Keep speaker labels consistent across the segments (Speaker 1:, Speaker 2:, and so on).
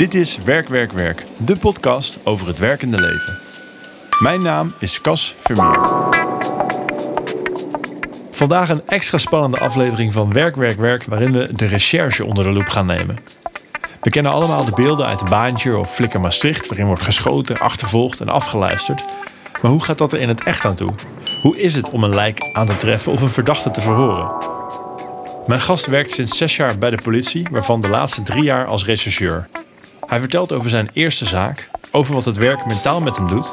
Speaker 1: Dit is Werk, Werk, Werk, de podcast over het werkende leven. Mijn naam is Cas Vermeer. Vandaag een extra spannende aflevering van Werk, Werk, Werk, waarin we de recherche onder de loep gaan nemen. We kennen allemaal de beelden uit Baantje of Flikker Maastricht, waarin wordt geschoten, achtervolgd en afgeluisterd. Maar hoe gaat dat er in het echt aan toe? Hoe is het om een lijk aan te treffen of een verdachte te verhoren? Mijn gast werkt sinds zes jaar bij de politie, waarvan de laatste drie jaar als rechercheur. Hij vertelt over zijn eerste zaak, over wat het werk mentaal met hem doet,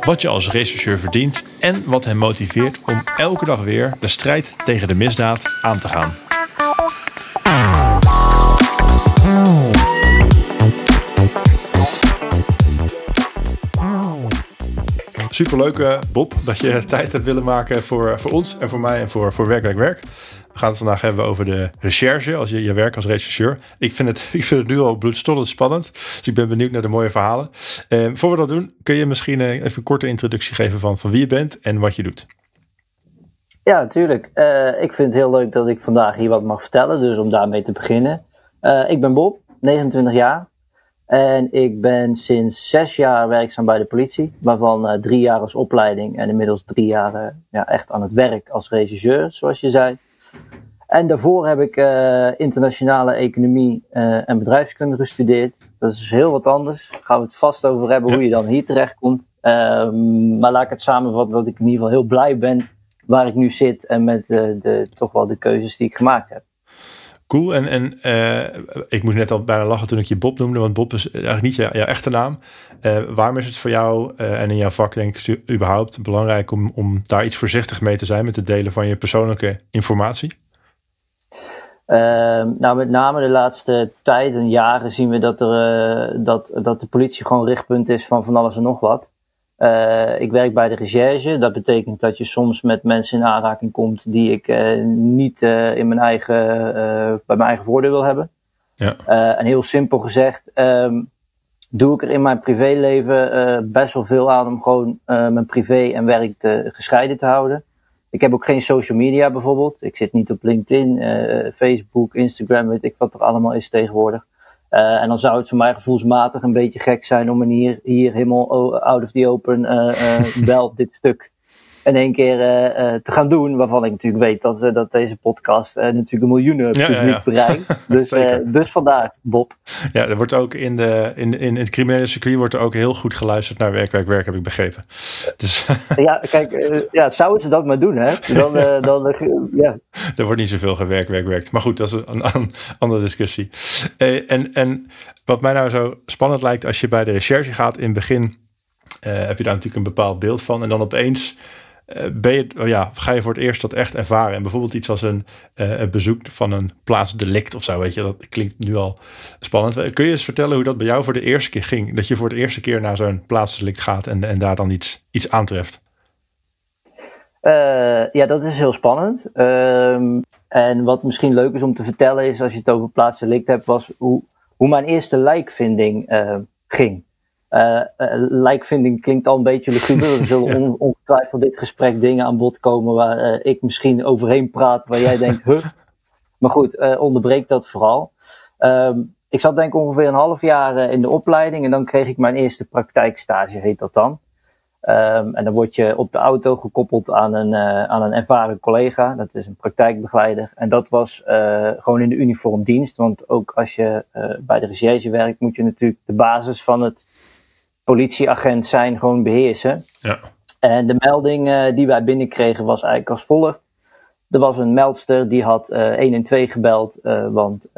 Speaker 1: wat je als rechercheur verdient en wat hem motiveert om elke dag weer de strijd tegen de misdaad aan te gaan. Superleuk, Bob, dat je tijd hebt willen maken voor, voor ons en voor mij en voor, voor Werk, Werk. We gaan het vandaag hebben over de recherche, als je je werk als rechercheur. Ik vind het, ik vind het nu al bloedstollend spannend, dus ik ben benieuwd naar de mooie verhalen. Uh, voor we dat doen, kun je misschien uh, even een korte introductie geven van, van wie je bent en wat je doet?
Speaker 2: Ja, natuurlijk. Uh, ik vind het heel leuk dat ik vandaag hier wat mag vertellen, dus om daarmee te beginnen. ik ben Bob, 29 jaar. En ik ben sinds zes jaar werkzaam bij de politie, waarvan uh, drie jaar als opleiding en inmiddels drie jaar uh, ja, echt aan het werk als regisseur, zoals je zei. En daarvoor heb ik uh, internationale economie en bedrijfskunde gestudeerd. Dat is heel wat anders. Daar gaan we het vast over hebben hoe je dan hier terecht komt. Ehm, maar laat ik het samenvatten dat ik in ieder geval heel blij ben waar ik nu zit en met de, toch wel de keuzes die ik gemaakt heb.
Speaker 1: Cool. En, en uh, ik moest net al bijna lachen toen ik je Bob noemde, want Bob is eigenlijk niet jouw echte naam. Uh, waarom is het voor jou uh, en in jouw vak, denk ik, überhaupt belangrijk om, om daar iets voorzichtig mee te zijn met het delen van je persoonlijke informatie?
Speaker 2: Ehm, nou, met name de laatste tijd en jaren zien we dat, er, dat, dat de politie gewoon richtpunt is van van alles en nog wat. Uh, ik werk bij de recherche. Dat betekent dat je soms met mensen in aanraking komt die ik uh, niet uh, in mijn eigen, bij mijn eigen voordeel wil hebben. Ja. en heel simpel gezegd, um, doe ik er in mijn privéleven best wel veel aan om gewoon mijn privé en werk te, gescheiden te houden. Ik heb ook geen social media bijvoorbeeld. Ik zit niet op LinkedIn, Facebook, Instagram, weet ik wat er allemaal is tegenwoordig. Uh, en dan zou het voor mij gevoelsmatig een beetje gek zijn om hier, hier helemaal out of the open uh, uh, wel dit stuk in één keer te gaan doen. Waarvan ik natuurlijk weet dat, dat deze podcast natuurlijk een miljoenen publiek ja, ja, bereikt. Dus, dus vandaar, Bob.
Speaker 1: Ja, er wordt ook in, de, in, in het criminele circuit wordt er ook heel goed geluisterd naar werk, werk, werk, heb ik begrepen. Dus.
Speaker 2: Ja, kijk, ja, zouden ze dat maar doen, hè? Dan, dan ja.
Speaker 1: Er wordt niet zoveel gewerkt, werk, werkt. Maar goed, dat is een, een andere discussie. en, en wat mij nou zo spannend lijkt, als je bij de recherche gaat, in het begin uh, heb je daar natuurlijk een bepaald beeld van. En dan opeens ben je, oh ja, ga je voor het eerst dat echt ervaren. En bijvoorbeeld iets als een, een bezoek van een plaatsdelict of zo, weet je. Dat klinkt nu al spannend. Kun je eens vertellen hoe dat bij jou voor de eerste keer ging? Dat je voor de eerste keer naar zo'n plaatsdelict gaat en, en daar dan iets, iets aantreft?
Speaker 2: ja, dat is heel spannend. Um, en wat misschien leuk is om te vertellen is, als je het over plaatsdelict hebt, was hoe hoe mijn eerste lijkvinding uh, ging. Uh, lijkvinding klinkt al een beetje luguber. Er zullen on, ongetwijfeld dit gesprek dingen aan bod komen waar ik misschien overheen praat, waar jij denkt, huh? Maar goed, onderbreek dat vooral. Um, ik zat denk ik ongeveer een half jaar in de opleiding en dan kreeg ik mijn eerste praktijkstage, heet dat dan. Um, en dan word je op de auto gekoppeld aan een, uh, aan een ervaren collega. Dat is een praktijkbegeleider. En dat was uh, gewoon in de uniformdienst. Want ook als je uh, bij de recherche werkt, moet je natuurlijk de basis van het politieagent zijn gewoon beheersen. Ja. En de melding die wij binnenkregen was eigenlijk als volgt. Er was een meldster die had 112 gebeld, want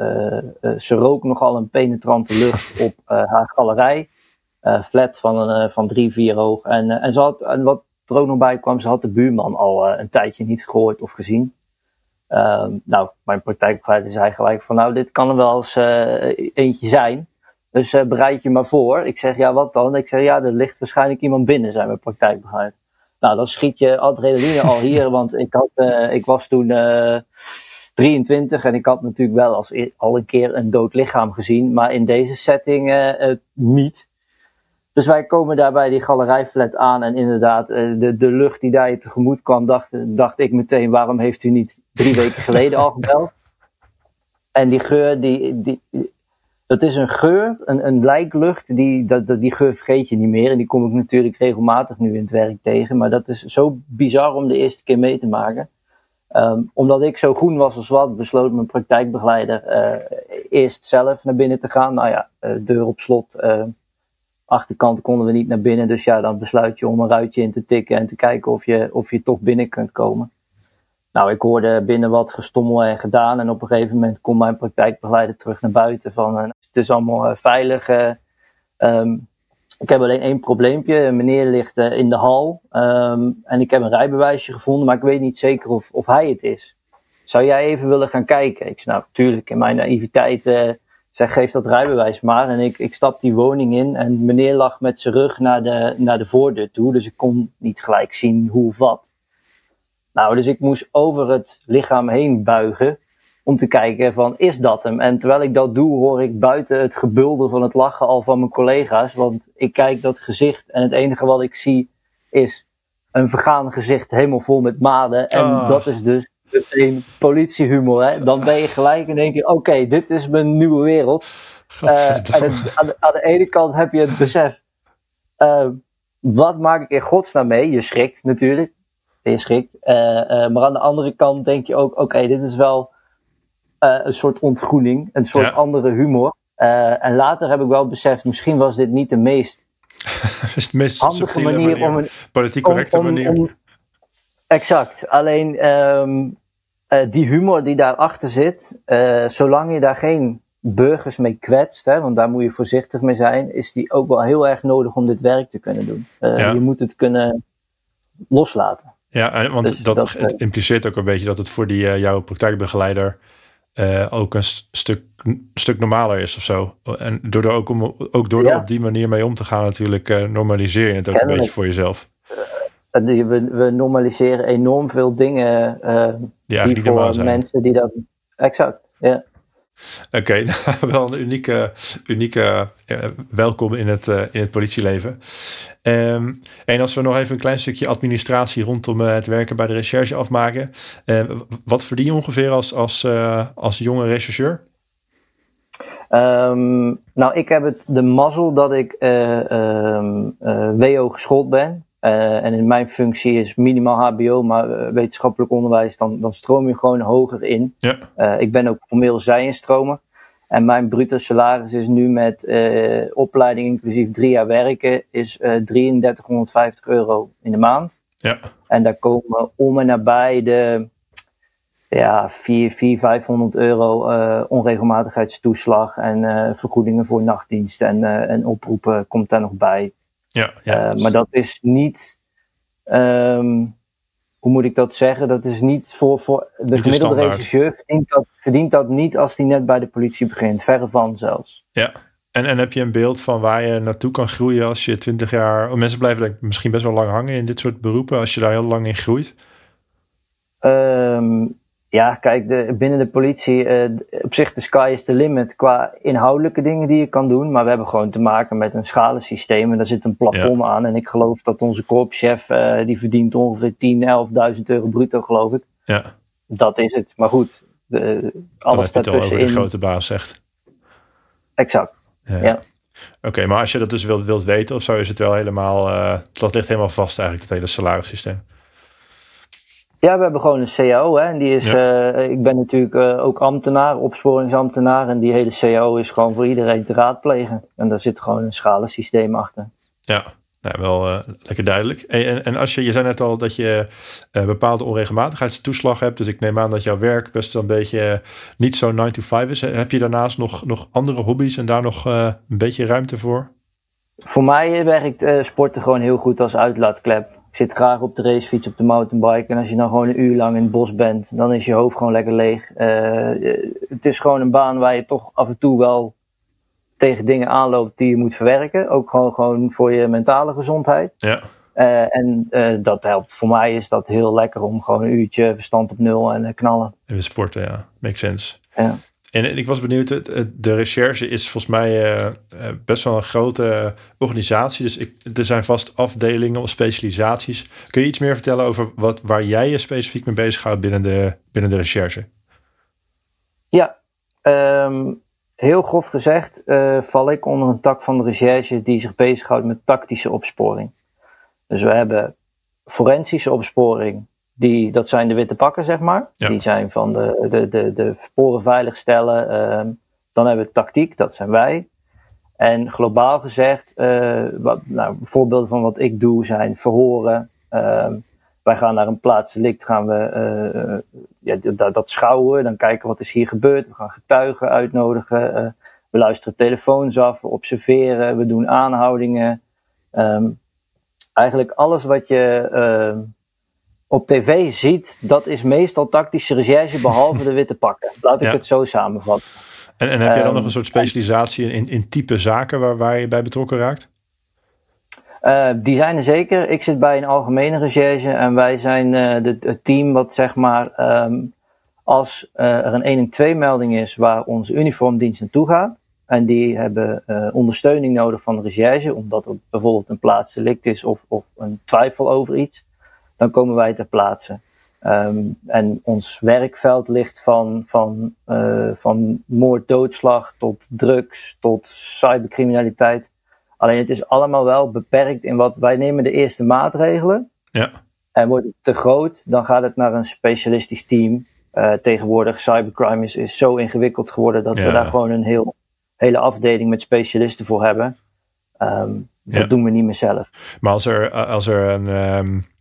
Speaker 2: ze rook nogal een penetrante lucht op haar galerij flat van, een, van drie, vier hoog. En, en, ze had, en wat er ook nog bij kwam, ze had de buurman al een tijdje niet gehoord of gezien. Ehm, nou, mijn praktijkbegeleider zei gelijk van, nou, dit kan er wel eens eentje zijn. Dus bereid je maar voor. Ik zeg, ja, wat dan? Ik zeg, ja, er ligt waarschijnlijk iemand binnen, zei mijn praktijkbegeleider. Nou, dan schiet je adrenaline al hier, want ik, had, ik was toen 23 en ik had natuurlijk wel als, e-, al een keer een dood lichaam gezien, maar in deze setting niet. Dus wij komen daar bij die galerijflat aan en inderdaad, eh, de, de lucht die daar je tegemoet kwam, dacht, dacht ik meteen, waarom heeft u niet drie weken geleden al gebeld? En die geur, die, die, dat is een geur, een, een lijklucht, die, dat, die geur vergeet je niet meer. En die kom ik natuurlijk regelmatig nu in het werk tegen. Maar dat is zo bizar om de eerste keer mee te maken. Ehm, omdat ik zo groen was als wat, besloot mijn praktijkbegeleider uh, eerst zelf naar binnen te gaan. Nou ja, uh, deur op slot. Uh, achterkant konden we niet naar binnen. Dus ja, dan besluit je om een ruitje in te tikken en te kijken of je, of je toch binnen kunt komen. Nou, ik hoorde binnen wat gestommel en gedaan. En op een gegeven moment komt mijn praktijkbegeleider terug naar buiten van het is allemaal veilig. Um, ik heb alleen één probleempje. Een meneer ligt in de hal um, en ik heb een rijbewijsje gevonden, maar ik weet niet zeker of, of hij het is. Zou jij even willen gaan kijken? Ik zei, nou, natuurlijk, in mijn naïviteit, uh, zij geeft dat rijbewijs maar. En ik, ik stap die woning in en meneer lag met zijn rug naar de, naar de voordeur toe, dus ik kon niet gelijk zien hoe of wat. Nou, dus ik moest over het lichaam heen buigen om te kijken van is dat hem? En terwijl ik dat doe, hoor ik buiten het gebulder van het lachen al van mijn collega's. Want ik kijk dat gezicht en het enige wat ik zie is een vergaan gezicht helemaal vol met maden. En oh. dat is dus een politiehumor. Hè? Dan ben je gelijk en denk je, oké, dit is mijn nieuwe wereld. Uh, en aan, de, aan, de, ene kant heb je het besef, uh, wat maak ik in godsnaam mee? Je schrikt natuurlijk, je schrikt. Uh, maar aan de andere kant denk je ook, oké, dit is wel uh, een soort ontgroening, een soort andere humor. En later heb ik wel beseft, misschien was dit niet de meest,
Speaker 1: de meest handige manier, manier, om een politiek correcte om, om, manier. Om,
Speaker 2: exact. Alleen um, uh, die humor die daarachter zit, zolang je daar geen burgers mee kwetst, hè, want daar moet je voorzichtig mee zijn, is die ook wel heel erg nodig om dit werk te kunnen doen. Ja. Je moet het kunnen loslaten.
Speaker 1: Ja, want dus dat, dat impliceert ook een beetje dat het voor die, jouw praktijkbegeleider uh, ook een stuk, stuk normaler is of zo. En door er ook, om, ook door er op die manier mee om te gaan, natuurlijk, uh, normaliseer je het ook een beetje voor jezelf.
Speaker 2: We, we, normaliseren enorm veel dingen die, die voor mensen die dat. Exact, ja.
Speaker 1: Oké, nou, wel een unieke, unieke welkom in het, in het politieleven. Um, en als we nog even een klein stukje administratie rondom uh, het werken bij de recherche afmaken. Wat verdien je ongeveer als, als, als jonge rechercheur?
Speaker 2: Um, nou, ik heb het de mazzel dat ik um, WO geschoold ben. En in mijn functie is minimaal HBO, maar wetenschappelijk onderwijs, dan, dan stroom je gewoon hoger in. Ja. ik ben ook formeel zijinstromer. En mijn bruto salaris is nu met opleiding inclusief drie jaar werken, is uh, eh, 3350 euro in de maand. Ja. En daar komen om en nabij de ja, 4, 4 500 euro onregelmatigheidstoeslag en vergoedingen voor nachtdienst en, en oproepen komt daar nog bij. Ja, ja maar dat is niet um, hoe moet ik dat zeggen? Dat is niet voor, voor de gemiddelde regisseur verdient dat, verdient dat niet als hij net bij de politie begint. Verre van zelfs.
Speaker 1: Ja, en, en heb je een beeld van waar je naartoe kan groeien als je twintig jaar... Oh, mensen blijven misschien best wel lang hangen in dit soort beroepen als je daar heel lang in groeit?
Speaker 2: Um, ja, kijk, de, binnen de politie, uh, op zich de sky is the limit qua inhoudelijke dingen die je kan doen. Maar we hebben gewoon te maken met een schalensysteem en daar zit een plafond aan. En ik geloof dat onze korpschef, uh, die verdient ongeveer 10, 11.000 euro bruto, geloof ik. Ja. Dat is het. Maar goed, de,
Speaker 1: alles daartussenin. over de grote baas zegt.
Speaker 2: Exact, ja. ja.
Speaker 1: Oké, maar als je dat dus wilt, wilt weten of zo, is het wel helemaal, uh, dat ligt helemaal vast eigenlijk, het hele salarissysteem.
Speaker 2: Ja, we hebben gewoon een CAO. Hè, en die is, ja. uh, ik ben natuurlijk uh, ook ambtenaar, opsporingsambtenaar. En die hele CAO is gewoon voor iedereen te raadplegen. En daar zit gewoon een schalensysteem achter.
Speaker 1: Ja, nou, wel uh, lekker duidelijk. En, en, en, als je, je zei net al dat je bepaalde onregelmatigheidstoeslag hebt. Dus ik neem aan dat jouw werk best wel een beetje niet zo 9 to 5 is. Heb je daarnaast nog, nog andere hobby's en daar nog een beetje ruimte voor?
Speaker 2: Voor mij werkt sporten gewoon heel goed als uitlaatklep ik zit graag op de racefiets, op de mountainbike. En als je dan gewoon een uur lang in het bos bent, dan is je hoofd gewoon lekker leeg. Uh, het is gewoon een baan waar je toch af en toe wel tegen dingen aanloopt die je moet verwerken. Ook gewoon, gewoon voor je mentale gezondheid. Ja. Uh, en uh, dat helpt. Voor mij is dat heel lekker om gewoon een uurtje verstand op nul en knallen.
Speaker 1: En sporten, ja. Makes sense. Ja. En ik was benieuwd, de recherche is volgens mij uh, best wel een grote organisatie. Dus ik, er zijn vast afdelingen of specialisaties. Kun je iets meer vertellen over wat, waar jij je specifiek mee bezighoudt binnen de, binnen de recherche?
Speaker 2: Ja, um, heel grof gezegd uh, val ik onder een tak van de recherche die zich bezighoudt met tactische opsporing. Dus we hebben forensische opsporing, die, dat zijn de witte pakken, zeg maar. Die zijn van de, de, de, de sporen veiligstellen. Uh, dan hebben we tactiek, dat zijn wij. En globaal gezegd, uh, wat, nou, voorbeelden van wat ik doe zijn verhoren. Ehm, wij gaan naar een plaats delict, gaan we uh, ja, dat, dat, schouwen, dan kijken wat is hier gebeurd. We gaan getuigen uitnodigen, we luisteren telefoons af, we observeren, we doen aanhoudingen. Um, eigenlijk alles wat je op tv ziet, dat is meestal tactische recherche, behalve de witte pakken. Laat ik het zo samenvatten.
Speaker 1: En, en heb je dan nog een soort specialisatie in, in type zaken waar, waar je bij betrokken raakt?
Speaker 2: Uh, die zijn er zeker. Ik zit bij een algemene recherche en wij zijn uh, de, het team wat zeg maar um, als uh, er een 112 melding is waar onze uniformdienst naartoe gaat en die hebben ondersteuning nodig van de recherche omdat er bijvoorbeeld een plaatsdelict is of, of een twijfel over iets, dan komen wij ter plaatse. Um, en ons werkveld ligt van, van, van moord, doodslag tot drugs, tot cybercriminaliteit. Alleen het is allemaal wel beperkt in wat wij nemen de eerste maatregelen.
Speaker 1: Ja.
Speaker 2: En wordt het te groot, dan gaat het naar een specialistisch team. Uh, tegenwoordig, cybercrime is, is zo ingewikkeld geworden dat we daar gewoon een heel, hele afdeling met specialisten voor hebben. Um, dat doen we niet meer zelf.
Speaker 1: Maar als er, als er een, um,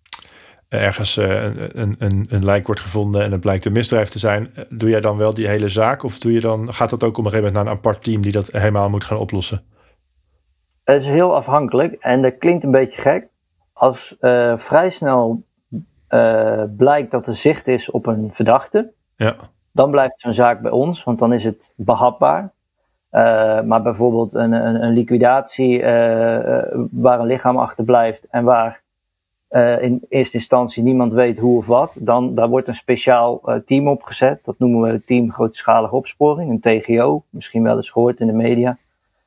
Speaker 1: ergens uh, een, een, een lijk wordt gevonden en het blijkt een misdrijf te zijn, doe jij dan wel die hele zaak? Of doe je dan, gaat dat ook op een gegeven moment naar een apart team die dat helemaal moet gaan oplossen?
Speaker 2: Het is heel afhankelijk en dat klinkt een beetje gek. Als uh, vrij snel uh, blijkt dat er zicht is op een verdachte,
Speaker 1: ja.
Speaker 2: dan blijft zo'n zaak bij ons, want dan is het behapbaar. Uh, maar bijvoorbeeld een, een, een liquidatie waar een lichaam achterblijft en waar in eerste instantie niemand weet hoe of wat, dan daar wordt een speciaal team opgezet. Dat noemen we het team grootschalige opsporing, een TGO, misschien wel eens gehoord in de media.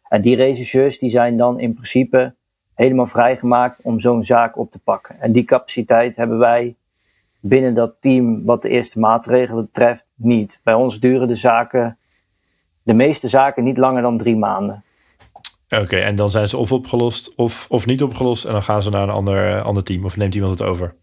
Speaker 2: En die rechercheurs die zijn dan in principe helemaal vrijgemaakt om zo'n zaak op te pakken. En die capaciteit hebben wij binnen dat team wat de eerste maatregelen betreft niet. Bij ons duren de zaken, de meeste zaken niet langer dan drie maanden.
Speaker 1: Oké, en dan zijn ze of opgelost of, of niet opgelost en dan gaan ze naar een ander, eh, ander team of neemt iemand het over?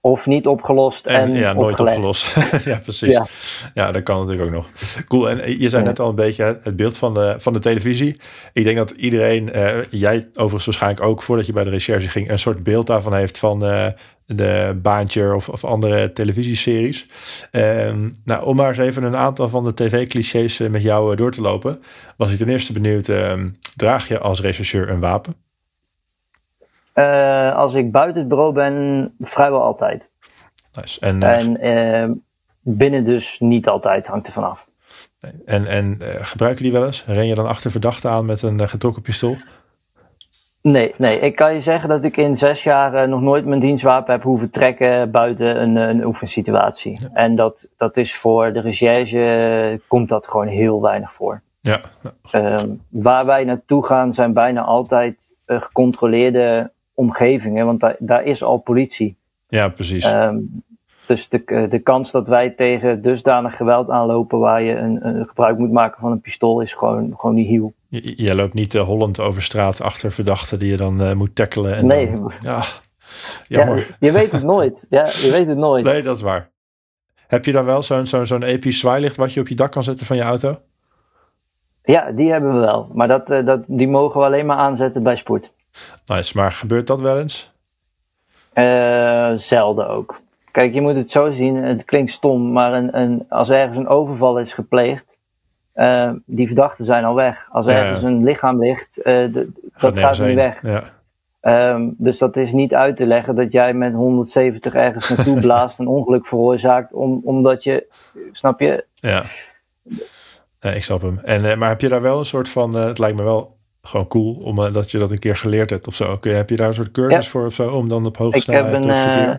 Speaker 2: Of niet opgelost en, en
Speaker 1: ja, nooit opgelost. ja, precies. Ja. ja. dat kan natuurlijk ook nog. Cool. En je zei net al een beetje het beeld van de, van de televisie. Ik denk dat iedereen, uh, jij overigens waarschijnlijk ook voordat je bij de recherche ging, een soort beeld daarvan heeft van uh, de Baantje of, of andere televisieseries. Um, nou, om maar eens even een aantal van de tv-clichés met jou door te lopen, was ik ten eerste benieuwd, uh, draag je als rechercheur een wapen?
Speaker 2: Uh, als ik buiten het bureau ben, vrijwel altijd.
Speaker 1: Nice. En,
Speaker 2: en uh, binnen dus niet altijd, hangt er vanaf.
Speaker 1: En, en gebruiken die wel eens? Ren je dan achter verdachten aan met een getrokken pistool?
Speaker 2: Nee, nee, ik kan je zeggen dat ik in zes jaar nog nooit mijn dienstwapen heb hoeven trekken buiten een, een oefensituatie. Ja. En dat, dat is voor de recherche, komt dat gewoon heel weinig voor.
Speaker 1: Ja.
Speaker 2: Ehm, waar wij naartoe gaan zijn bijna altijd gecontroleerde omgevingen, want daar, daar is al politie.
Speaker 1: Ja, precies.
Speaker 2: Um, dus de, de kans dat wij tegen dusdanig geweld aanlopen waar je een, een gebruik moet maken van een pistool is gewoon, gewoon niet heel.
Speaker 1: Je, loopt niet uh, Holland over straat achter verdachten die je dan uh, moet tackelen. En
Speaker 2: nee.
Speaker 1: Dan, ja,
Speaker 2: jammer. Ja, je weet het nooit. Ja, je weet het nooit.
Speaker 1: Nee, dat is waar. Heb je dan wel zo'n zo'n zo'n episch zwaailicht wat je op je dak kan zetten van je auto?
Speaker 2: Ja, die hebben we wel. Maar dat, uh, dat, die mogen we alleen maar aanzetten bij spoed.
Speaker 1: Nice, maar gebeurt dat wel eens?
Speaker 2: Uh, zelden ook. Kijk, je moet het zo zien, het klinkt stom, maar een, een, als ergens een overval is gepleegd, uh, die verdachten zijn al weg. Als ergens ja. een lichaam ligt, uh, de, dat gaat niet weg.
Speaker 1: Ja.
Speaker 2: Um, dus dat is niet uit te leggen dat jij met 170 ergens naartoe blaast, een ongeluk veroorzaakt, om, omdat je, snap je?
Speaker 1: Ja. ja ik snap hem. En, maar heb je daar wel een soort van, het lijkt me wel gewoon cool, omdat dat je dat een keer geleerd hebt of zo. Kun heb je daar een soort cursus ja. voor of zo, om dan op hoge snelheid
Speaker 2: te verkeer? Uh,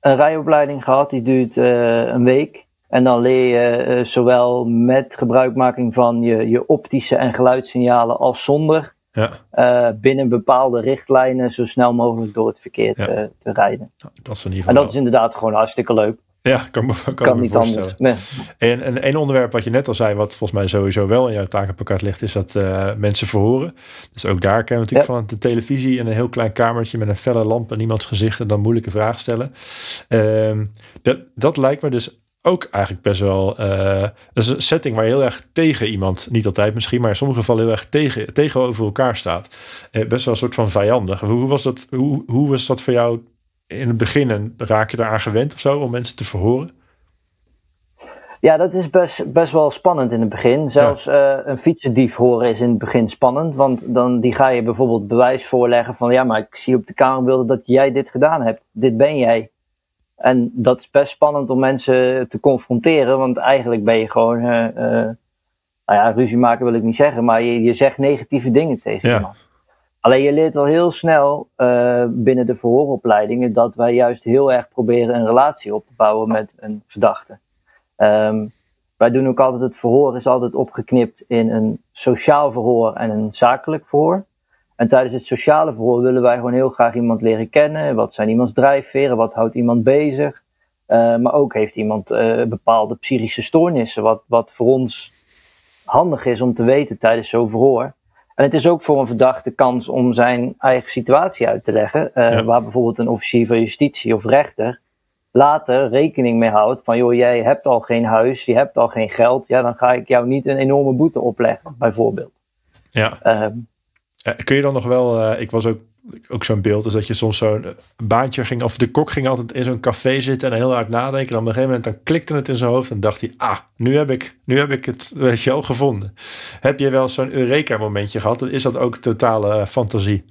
Speaker 2: een rijopleiding gehad, die duurt uh, een week. En dan leer je uh, zowel met gebruikmaking van je, je optische en geluidssignalen als zonder
Speaker 1: ja.
Speaker 2: binnen bepaalde richtlijnen zo snel mogelijk door het verkeer ja. te, te, rijden.
Speaker 1: Dat is in ieder
Speaker 2: geval en dat is inderdaad gewoon hartstikke leuk.
Speaker 1: Ja, kan, me, kan, kan me niet voorstellen. Nee. En, en een onderwerp wat je net al zei, wat volgens mij sowieso wel in jouw takenpakket ligt, is dat uh, mensen verhoren. Dus ook daar kennen we natuurlijk van de televisie en een heel klein kamertje met een felle lamp en iemands gezicht en dan moeilijke vragen stellen. Uh, dat, dat lijkt me dus ook eigenlijk best wel. Uh, dat is een setting waar je heel erg tegen iemand, niet altijd misschien, maar in sommige gevallen heel erg tegen, tegenover elkaar staat. Uh, best wel een soort van vijandig. Hoe, was dat, hoe, hoe was dat voor jou in het begin? En raak je eraan gewend of zo om mensen te verhoren?
Speaker 2: Ja, dat is best, best wel spannend in het begin. Zelfs ja. uh, een fietsendief horen is in het begin spannend. Want dan die ga je bijvoorbeeld bewijs voorleggen van ja, maar ik zie op de camerabeelden dat jij dit gedaan hebt. Dit ben jij. En dat is best spannend om mensen te confronteren, want eigenlijk ben je gewoon, uh, uh, nou ja, ruzie maken wil ik niet zeggen, maar je, je zegt negatieve dingen tegen ja. iemand. Alleen je leert al heel snel uh, binnen de verhooropleidingen dat wij juist heel erg proberen een relatie op te bouwen met een verdachte. Um, wij doen ook altijd het verhoor is altijd opgeknipt in een sociaal verhoor en een zakelijk verhoor. En tijdens het sociale verhoor willen wij gewoon heel graag iemand leren kennen. Wat zijn iemands drijfveren? Wat houdt iemand bezig? Uh, maar ook heeft iemand uh, bepaalde psychische stoornissen, wat, wat voor ons handig is om te weten tijdens zo'n verhoor. En het is ook voor een verdachte kans om zijn eigen situatie uit te leggen, uh, ja. waar bijvoorbeeld een officier van justitie of rechter later rekening mee houdt van, joh, jij hebt al geen huis, je hebt al geen geld, ja, dan ga ik jou niet een enorme boete opleggen, bijvoorbeeld.
Speaker 1: Ja. Ehm, uh, kun je dan nog wel, uh, ik was ook, ook zo'n beeld, is dat je soms zo'n baantje ging, of de kok ging altijd in zo'n café zitten en heel hard nadenken. En op een gegeven moment dan klikte het in zijn hoofd en dacht hij, ah, nu heb ik, nu heb ik het, weet je wel, gevonden. Heb je wel zo'n Eureka-momentje gehad? Is dat ook totale fantasie?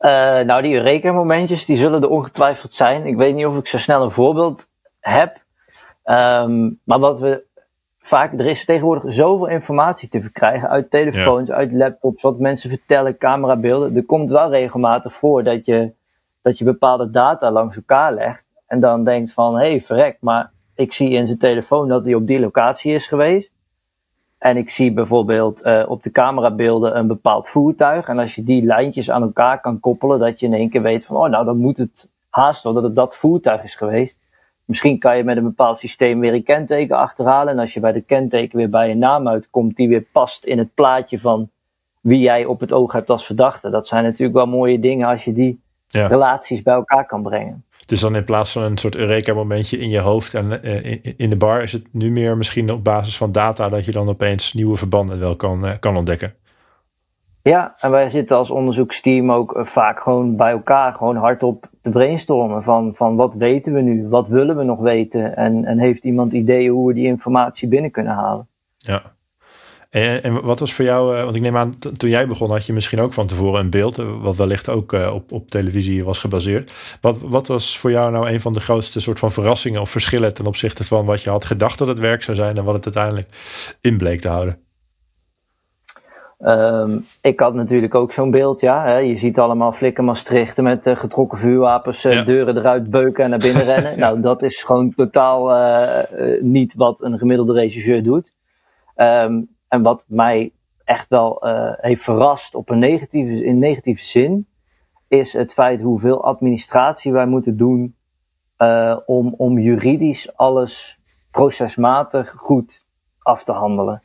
Speaker 2: Uh, nou, die Eureka-momentjes, die zullen er ongetwijfeld zijn. Ik weet niet of ik zo snel een voorbeeld heb. Um, maar wat we vaak, er is tegenwoordig zoveel informatie te verkrijgen uit telefoons, ja. uit laptops, wat mensen vertellen, camerabeelden. Er komt wel regelmatig voor dat je, dat je bepaalde data langs elkaar legt en dan denkt van, hé, hey, verrek, maar ik zie in zijn telefoon dat hij op die locatie is geweest. En ik zie bijvoorbeeld uh, op de camerabeelden een bepaald voertuig. En als je die lijntjes aan elkaar kan koppelen, dat je in één keer weet van, oh, nou, dan moet het haast wel dat het dat voertuig is geweest. Misschien kan je met een bepaald systeem weer een kenteken achterhalen. En als je bij de kenteken weer bij een naam uitkomt die weer past in het plaatje van wie jij op het oog hebt als verdachte. Dat zijn natuurlijk wel mooie dingen als je die ja. relaties bij elkaar kan brengen.
Speaker 1: Dus dan in plaats van een soort Eureka-momentje in je hoofd en uh, in de bar, is het nu meer misschien op basis van data dat je dan opeens nieuwe verbanden wel kan, uh, kan ontdekken.
Speaker 2: Ja, en wij zitten als onderzoeksteam ook vaak gewoon bij elkaar gewoon hardop te brainstormen van, van wat weten we nu, wat willen we nog weten en, en heeft iemand ideeën hoe we die informatie binnen kunnen halen.
Speaker 1: Ja. En, wat was voor jou, want ik neem aan, toen jij begon had je misschien ook van tevoren een beeld, wat wellicht ook op, op televisie was gebaseerd. Wat, wat was voor jou nou een van de grootste soort van verrassingen of verschillen ten opzichte van wat je had gedacht dat het werk zou zijn en wat het uiteindelijk in bleek te houden?
Speaker 2: Um, ik had natuurlijk ook zo'n beeld, ja. Hè. Je ziet allemaal flikken Maastrichten met uh, getrokken vuurwapens, uh, ja. deuren eruit beuken en naar binnen rennen. ja. Nou, dat is gewoon totaal uh, niet wat een gemiddelde regisseur doet. Um, en wat mij echt wel heeft verrast op een negatieve, in negatieve zin, is het feit hoeveel administratie wij moeten doen om, om juridisch alles procesmatig goed af te handelen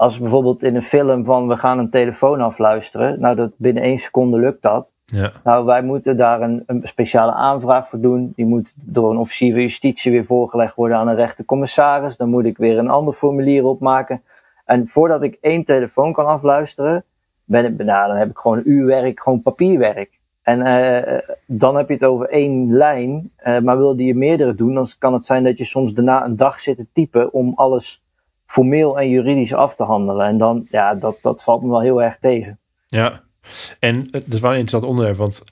Speaker 2: als bijvoorbeeld in een film van we gaan een telefoon afluisteren, nou dat binnen één seconde lukt dat.
Speaker 1: Ja.
Speaker 2: Nou, wij moeten daar een, een, speciale aanvraag voor doen. Die moet door een officier van justitie weer voorgelegd worden aan een rechtercommissaris. Dan moet ik weer een ander formulier opmaken. En voordat ik één telefoon kan afluisteren, ben ik, nou, dan heb ik gewoon een uur werk, gewoon papierwerk. En uh, dan heb je het over één lijn, uh, maar wilde je meerdere doen, dan kan het zijn dat je soms daarna een dag zit te typen om alles formeel en juridisch af te handelen. En dan, ja, dat, dat valt me wel heel erg tegen.
Speaker 1: Ja, en het is wel een interessant onderwerp, want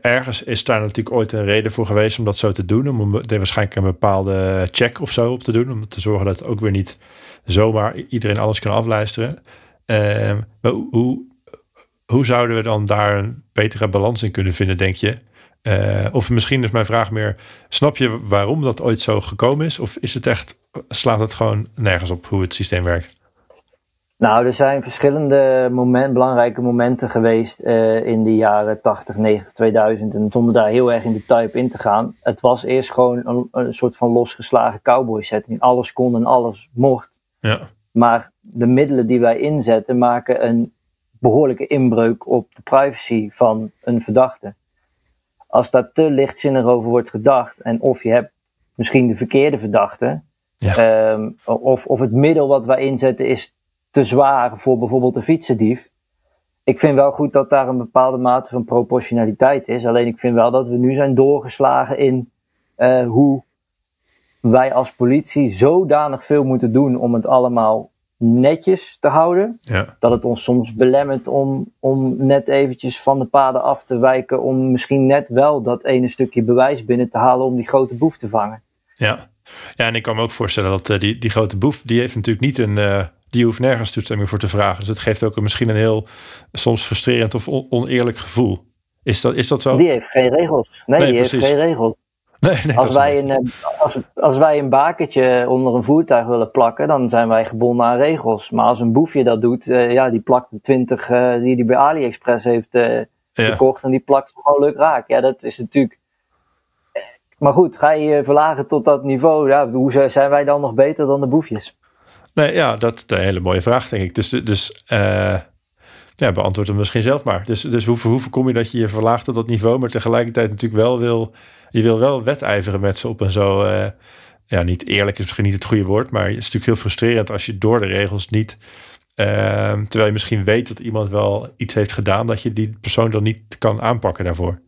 Speaker 1: ergens is daar natuurlijk ooit een reden voor geweest om dat zo te doen. Om er waarschijnlijk een bepaalde check of zo op te doen. Om te zorgen dat ook weer niet zomaar iedereen alles kan afluisteren. Uh, maar hoe, hoe zouden we dan daar een betere balans in kunnen vinden, denk je? Uh, of misschien is mijn vraag meer: snap je waarom dat ooit zo gekomen is? Of is het echt, slaat het gewoon nergens op hoe het systeem werkt?
Speaker 2: Nou, er zijn verschillende moment, belangrijke momenten geweest uh, in de jaren 80, 90, 2000. En zonder daar heel erg in detail op in te gaan. Het was eerst gewoon een, een soort van losgeslagen cowboy setting. Alles kon en alles mocht.
Speaker 1: Ja.
Speaker 2: Maar de middelen die wij inzetten maken een behoorlijke inbreuk op de privacy van een verdachte. Als daar te lichtzinnig over wordt gedacht en of je hebt misschien de verkeerde verdachte,
Speaker 1: ja.
Speaker 2: um, of, of het middel wat wij inzetten is te zwaar voor bijvoorbeeld een fietsendief. Ik vind wel goed dat daar een bepaalde mate van proportionaliteit is. Alleen ik vind wel dat we nu zijn doorgeslagen in uh, hoe wij als politie zodanig veel moeten doen om het allemaal netjes te houden.
Speaker 1: Ja.
Speaker 2: Dat het ons soms belemmert om, om net eventjes van de paden af te wijken. Om misschien net wel dat ene stukje bewijs binnen te halen om die grote boef te vangen.
Speaker 1: Ja, ja en ik kan me ook voorstellen dat uh, die, die grote boef, die heeft natuurlijk niet een... Uh, die hoeft nergens toestemming voor te vragen. Dus het geeft ook een, misschien een heel soms frustrerend of on oneerlijk gevoel. Is dat, is dat zo?
Speaker 2: Die heeft geen regels. Nee, nee die precies. heeft geen regels.
Speaker 1: Nee, nee,
Speaker 2: als, wij een, als, als wij een bakertje onder een voertuig willen plakken, dan zijn wij gebonden aan regels. Maar als een boefje dat doet, uh, ja, die plakt de 20 uh, die hij bij AliExpress heeft ja. gekocht en die plakt gewoon leuk raak. Ja, dat is natuurlijk. Maar goed, ga je je verlagen tot dat niveau, ja, hoe zijn wij dan nog beter dan de boefjes?
Speaker 1: Nee, ja, dat is een hele mooie vraag, denk ik. Dus, dus ja, beantwoord hem misschien zelf maar. Dus, dus hoe, hoe voorkom je dat je je verlaagt tot dat niveau, maar tegelijkertijd natuurlijk wel wil je wil wel wedijveren met ze op een zo. Uh, ja, niet eerlijk is misschien niet het goede woord, maar het is natuurlijk heel frustrerend als je door de regels niet. Uh, terwijl je misschien weet dat iemand wel iets heeft gedaan, dat je die persoon dan niet kan aanpakken daarvoor.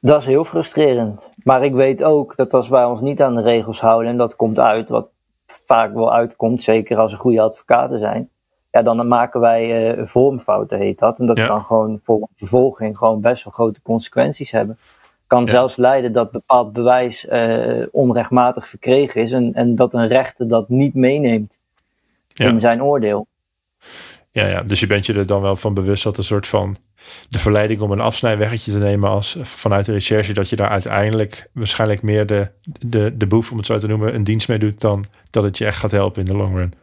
Speaker 2: Dat is heel frustrerend. Maar ik weet ook dat als wij ons niet aan de regels houden, en dat komt uit, wat vaak wel uitkomt, zeker als er goede advocaten zijn, ja, dan maken wij uh, vormfouten, heet dat. En dat ja. kan gewoon voor vervolging gewoon best wel grote consequenties hebben kan ja. zelfs leiden dat bepaald bewijs uh, onrechtmatig verkregen is en, en dat een rechter dat niet meeneemt ja. in zijn oordeel.
Speaker 1: Ja, ja, dus je bent je er dan wel van bewust dat een soort van de verleiding om een afsnijweggetje te nemen als vanuit de recherche, dat je daar uiteindelijk waarschijnlijk meer de, de, de boef, om het zo te noemen, een dienst mee doet dan dat het je echt gaat helpen in de long run.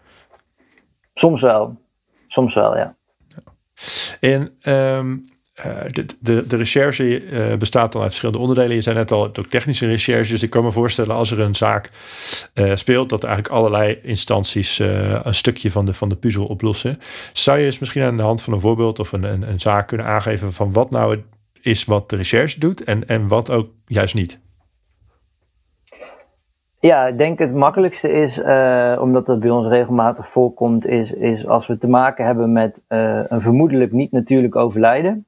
Speaker 2: Soms wel. Soms wel, ja.
Speaker 1: En um, uh, de, de, recherche uh, bestaat dan uit verschillende onderdelen. Je zei net al, ook technische recherche. Dus ik kan me voorstellen als er een zaak uh, speelt, dat eigenlijk allerlei instanties een stukje van de, van de puzzel oplossen. Zou je eens misschien aan de hand van een voorbeeld of een, een, een zaak kunnen aangeven van wat nou is wat de recherche doet en, en wat ook juist niet?
Speaker 2: Ja, ik denk het makkelijkste is, omdat dat bij ons regelmatig voorkomt, is, is als we te maken hebben met een vermoedelijk niet natuurlijk overlijden.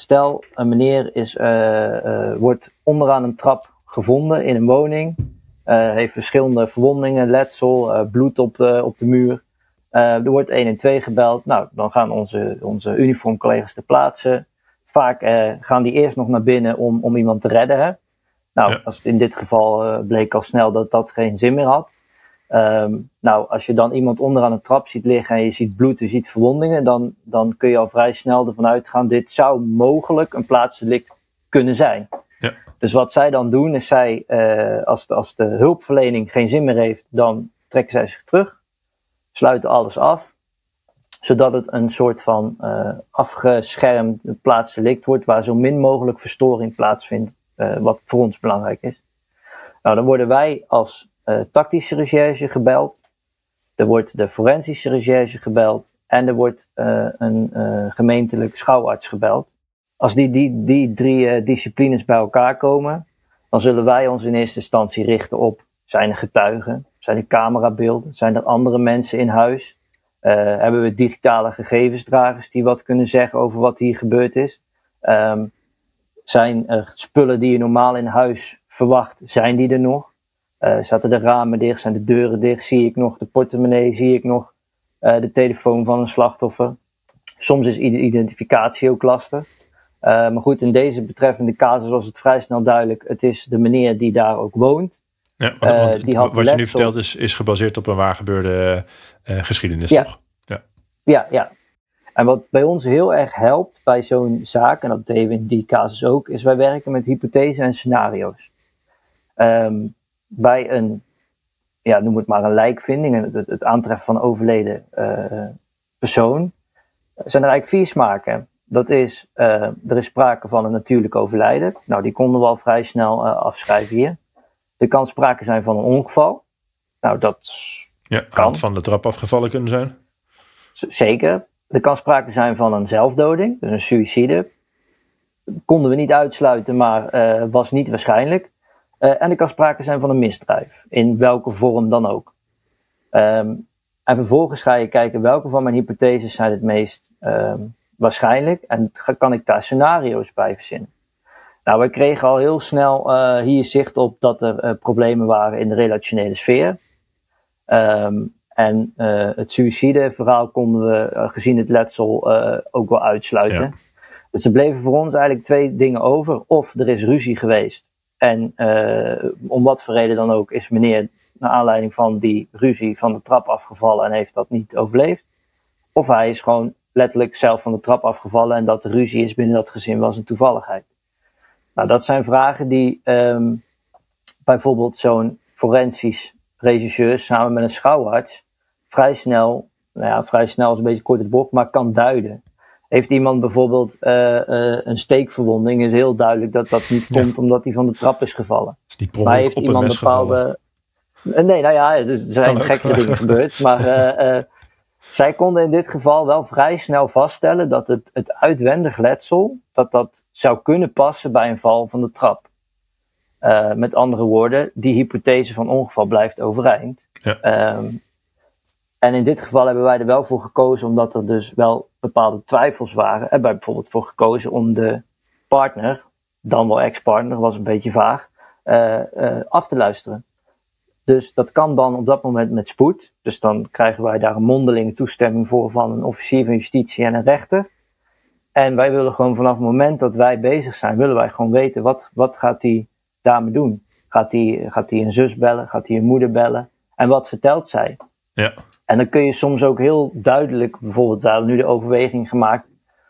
Speaker 2: Stel, een meneer is, uh, uh, wordt onderaan een trap gevonden in een woning. Uh, heeft verschillende verwondingen, letsel, bloed op, op de muur. er wordt 112 gebeld. Nou, dan gaan onze, onze uniformcollega's te plaatsen. Vaak gaan die eerst nog naar binnen om, om iemand te redden. Hè? Nou, ja. als in dit geval bleek al snel dat dat geen zin meer had. Um, nou, als je dan iemand onderaan een trap ziet liggen en je ziet bloed, je ziet verwondingen, dan, dan kun je al vrij snel ervan uitgaan, dit zou mogelijk een plaatsdelict kunnen zijn.
Speaker 1: Ja.
Speaker 2: Dus wat zij dan doen, is zij, uh, als, de, als de hulpverlening geen zin meer heeft, dan trekken zij zich terug, sluiten alles af, zodat het een soort van uh, afgeschermd plaatsdelict wordt, waar zo min mogelijk verstoring plaatsvindt, uh, wat voor ons belangrijk is. Nou, dan worden wij als tactische recherche gebeld. Er wordt de forensische recherche gebeld. En er wordt uh, een uh, gemeentelijk schouwarts gebeld. Als die, die, die drie disciplines bij elkaar komen, dan zullen wij ons in eerste instantie richten op: zijn er getuigen? Zijn er camerabeelden? Zijn er andere mensen in huis? hebben we digitale gegevensdragers die wat kunnen zeggen over wat hier gebeurd is? Um, zijn er spullen die je normaal in huis verwacht, zijn die er nog? Uh, zaten de ramen dicht, zijn de deuren dicht, zie ik nog de portemonnee, zie ik nog uh, de telefoon van een slachtoffer. Soms is identificatie ook lastig. Uh, maar goed, in deze betreffende casus was het vrij snel duidelijk. Het is de meneer die daar ook woont.
Speaker 1: Ja, want, die had wat je nu vertelt is, is gebaseerd op een waargebeurde geschiedenis,
Speaker 2: ja.
Speaker 1: toch?
Speaker 2: Ja. ja, ja. En wat bij ons heel erg helpt bij zo'n zaak, en dat deden we in die casus ook, is wij werken met hypothesen en scenario's. Um, bij een ja, noem het maar een lijkvinding, het, het aantreffen van overleden persoon, zijn er eigenlijk vier smaken. Dat is, er is sprake van een natuurlijk overlijden. Nou, die konden we al vrij snel afschrijven hier. Er kan sprake zijn van een ongeval. Nou, dat
Speaker 1: ja, kan. van de trap afgevallen kunnen zijn.
Speaker 2: zeker. Er kan sprake zijn van een zelfdoding, dus een suïcide. Konden we niet uitsluiten, maar uh, was niet waarschijnlijk. Uh, en er kan sprake zijn van een misdrijf, in welke vorm dan ook. Um, en vervolgens ga je kijken welke van mijn hypotheses zijn het meest um, waarschijnlijk. En kan ik daar scenario's bij verzinnen. Nou, wij kregen al heel snel uh, hier zicht op dat er problemen waren in de relationele sfeer. Um, en het suïcideverhaal konden we, gezien het letsel, ook wel uitsluiten. Ja. Dus er bleven voor ons eigenlijk twee dingen over. Of er is ruzie geweest. En om wat voor reden dan ook is meneer naar aanleiding van die ruzie van de trap afgevallen en heeft dat niet overleefd. Of hij is gewoon letterlijk zelf van de trap afgevallen en dat de ruzie is binnen dat gezin was een toevalligheid. Nou, dat zijn vragen die um, bijvoorbeeld zo'n forensisch regisseur samen met een schouwarts vrij snel, nou ja, vrij snel is een beetje kort het bocht, maar kan duiden. Heeft iemand bijvoorbeeld uh, uh, een steekverwonding, is heel duidelijk dat dat niet komt omdat hij van de trap is gevallen.
Speaker 1: Is maar heeft iemand bepaalde.
Speaker 2: Gevallen. Nee, nou ja, er zijn gekke dingen gebeurd. Maar uh, zij konden in dit geval wel vrij snel vaststellen dat het, het uitwendig letsel, dat dat zou kunnen passen bij een val van de trap. met andere woorden, die hypothese van ongeval blijft overeind. Ja. Um, en in dit geval hebben wij er wel voor gekozen, omdat er dus wel bepaalde twijfels waren. Hebben wij bijvoorbeeld voor gekozen om de partner, dan wel ex-partner, was een beetje vaag, uh, af te luisteren. Dus dat kan dan op dat moment met spoed. Dus dan krijgen wij daar een mondelinge toestemming voor van een officier van justitie en een rechter. En wij willen gewoon vanaf het moment dat wij bezig zijn, willen wij gewoon weten wat, wat gaat die dame doen. Gaat die, gaat die een zus bellen? Gaat die een moeder bellen? En wat vertelt zij?
Speaker 1: Ja.
Speaker 2: En dan kun je soms ook heel duidelijk, bijvoorbeeld, we hebben nu de overweging gemaakt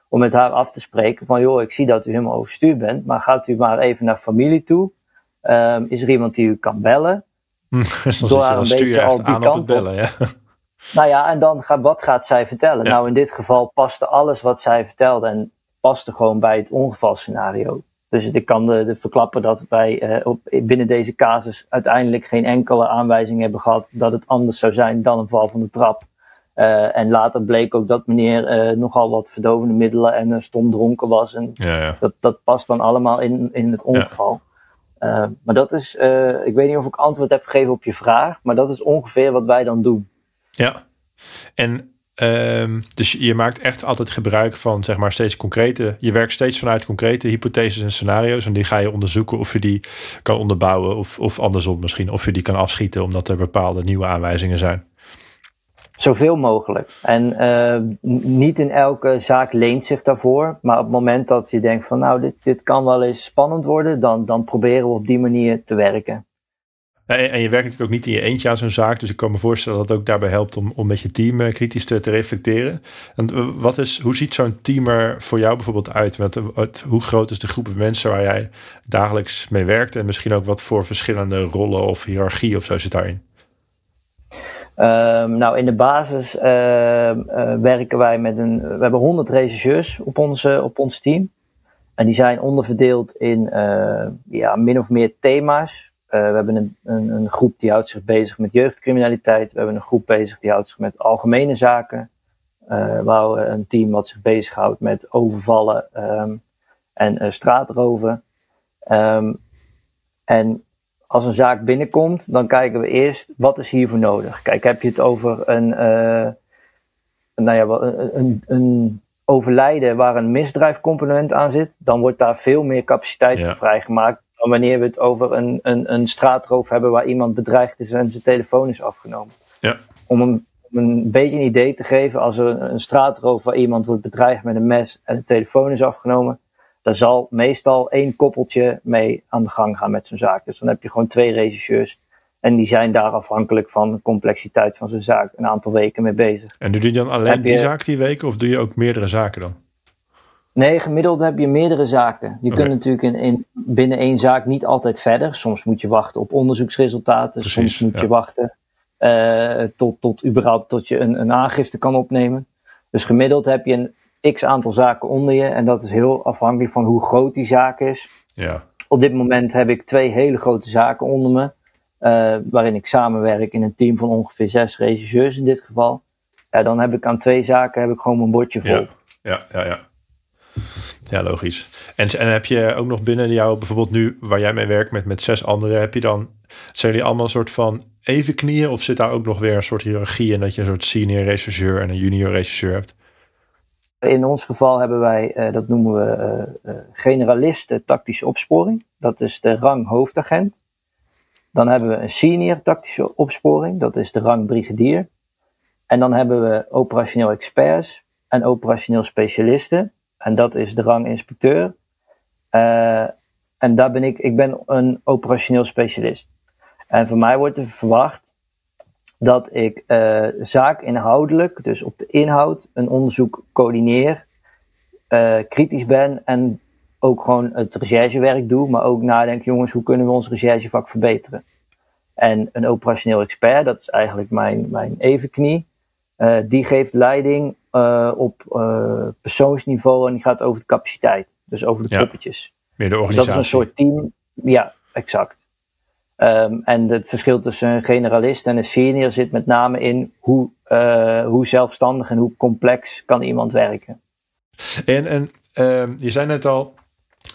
Speaker 2: om met haar af te spreken van, joh, ik zie dat u helemaal overstuur bent, maar gaat u maar even naar familie toe? Um, is er iemand die u kan bellen?
Speaker 1: dus Door haar een beetje al die aan kant op bellen, ja.
Speaker 2: Nou ja, en dan gaat, wat gaat zij vertellen? Ja. Nou, in dit geval paste alles wat zij vertelde en paste gewoon bij het ongevalscenario. Dus ik kan de, de verklappen dat wij uh, op, binnen deze casus uiteindelijk geen enkele aanwijzing hebben gehad dat het anders zou zijn dan een val van de trap. Uh, en later bleek ook dat meneer uh, nogal wat verdovende middelen en stom dronken was. En
Speaker 1: ja, ja.
Speaker 2: Dat, dat past dan allemaal in, in het ongeval. Ja. maar dat is, ik weet niet of ik antwoord heb gegeven op je vraag, maar dat is ongeveer wat wij dan doen.
Speaker 1: Ja, en Um, dus je maakt echt altijd gebruik van zeg maar steeds concrete. Je werkt steeds vanuit concrete hypotheses en scenario's. En die ga je onderzoeken of je die kan onderbouwen. Of, of andersom misschien. Of je die kan afschieten omdat er bepaalde nieuwe aanwijzingen zijn.
Speaker 2: Zoveel mogelijk. En uh, niet in elke zaak leent zich daarvoor. Maar op het moment dat je denkt van nou, dit, dit kan wel eens spannend worden. Dan, dan proberen we op die manier te werken.
Speaker 1: En je werkt natuurlijk ook niet in je eentje aan zo'n zaak. Dus ik kan me voorstellen dat het ook daarbij helpt om, om met je team eh, kritisch te, te reflecteren. En eh, wat is, hoe ziet zo'n team er voor jou bijvoorbeeld uit? Wat, hoe groot is de groep mensen waar jij dagelijks mee werkt? En misschien ook wat voor verschillende rollen of hiërarchie of zo zit daarin?
Speaker 2: Um, nou, in de basis uh, werken wij met een. We hebben 100 regisseurs op ons, op ons team. En die zijn onderverdeeld in ja, min of meer thema's. Uh, we hebben een, een, een, groep die houdt zich bezig met jeugdcriminaliteit. We hebben een groep bezig die houdt zich met algemene zaken. Uh, we houden een team wat zich bezighoudt met overvallen um, en uh, straatroven. Um, en als een zaak binnenkomt, dan kijken we eerst wat is hiervoor nodig. Kijk, heb je het over een, nou ja, een, een overlijden waar een misdrijfcomponent aan zit, dan wordt daar veel meer capaciteit ja. voor vrijgemaakt dan wanneer we het over een, een, een straatroof hebben waar iemand bedreigd is en zijn telefoon is afgenomen.
Speaker 1: Ja.
Speaker 2: Om een, een beetje een idee te geven, als er een straatroof waar iemand wordt bedreigd met een mes en de telefoon is afgenomen, dan zal meestal één koppeltje mee aan de gang gaan met zo'n zaak. Dus dan heb je gewoon twee regisseurs. En die zijn daar afhankelijk van de complexiteit van zo'n zaak een aantal weken mee bezig.
Speaker 1: En doe je dan alleen die zaak die weken of doe je ook meerdere zaken dan?
Speaker 2: Nee, gemiddeld heb je meerdere zaken. Je kunt natuurlijk in, in, binnen één zaak niet altijd verder. Soms moet je wachten op onderzoeksresultaten. Precies, soms moet je wachten tot, tot überhaupt tot je een, een aangifte kan opnemen. Dus gemiddeld heb je een x aantal zaken onder je. En dat is heel afhankelijk van hoe groot die zaak is.
Speaker 1: Ja.
Speaker 2: Op dit moment heb ik twee hele grote zaken onder me. waarin ik samenwerk in een team van ongeveer zes regisseurs in dit geval. Ja, dan heb ik aan twee zaken heb ik gewoon mijn bordje vol.
Speaker 1: Ja, ja, ja. ja. Ja, logisch. En, en heb je ook nog binnen jou, bijvoorbeeld nu waar jij mee werkt met, met zes anderen, heb je dan, zijn jullie allemaal een soort van even knieën of zit daar ook nog weer een soort hiërarchie in dat je een soort senior regisseur en een junior regisseur hebt?
Speaker 2: In ons geval hebben wij, uh, dat noemen we uh, generalist tactische opsporing. Dat is de rang hoofdagent. Dan hebben we een senior tactische opsporing, dat is de rang brigadier. En dan hebben we operationeel experts en operationeel specialisten. En dat is de rang inspecteur. Uh, en daar ben ik, ik ben een operationeel specialist. En van mij wordt er verwacht dat ik uh, zaakinhoudelijk, dus op de inhoud, een onderzoek coördineer, uh, kritisch ben en ook gewoon het recherchewerk doe, maar ook nadenk, jongens, hoe kunnen we ons recherchevak verbeteren? En een operationeel expert, dat is eigenlijk mijn, mijn evenknie, die geeft leiding uh, op uh, persoonsniveau en die gaat over de capaciteit. Dus over de poppetjes.
Speaker 1: Meer de organisatie.
Speaker 2: Dus dat is een soort team. Ja, exact. Um, en het verschil tussen een generalist en een senior zit met name in hoe, uh, hoe zelfstandig en hoe complex kan iemand werken.
Speaker 1: En, en um, je zei net al,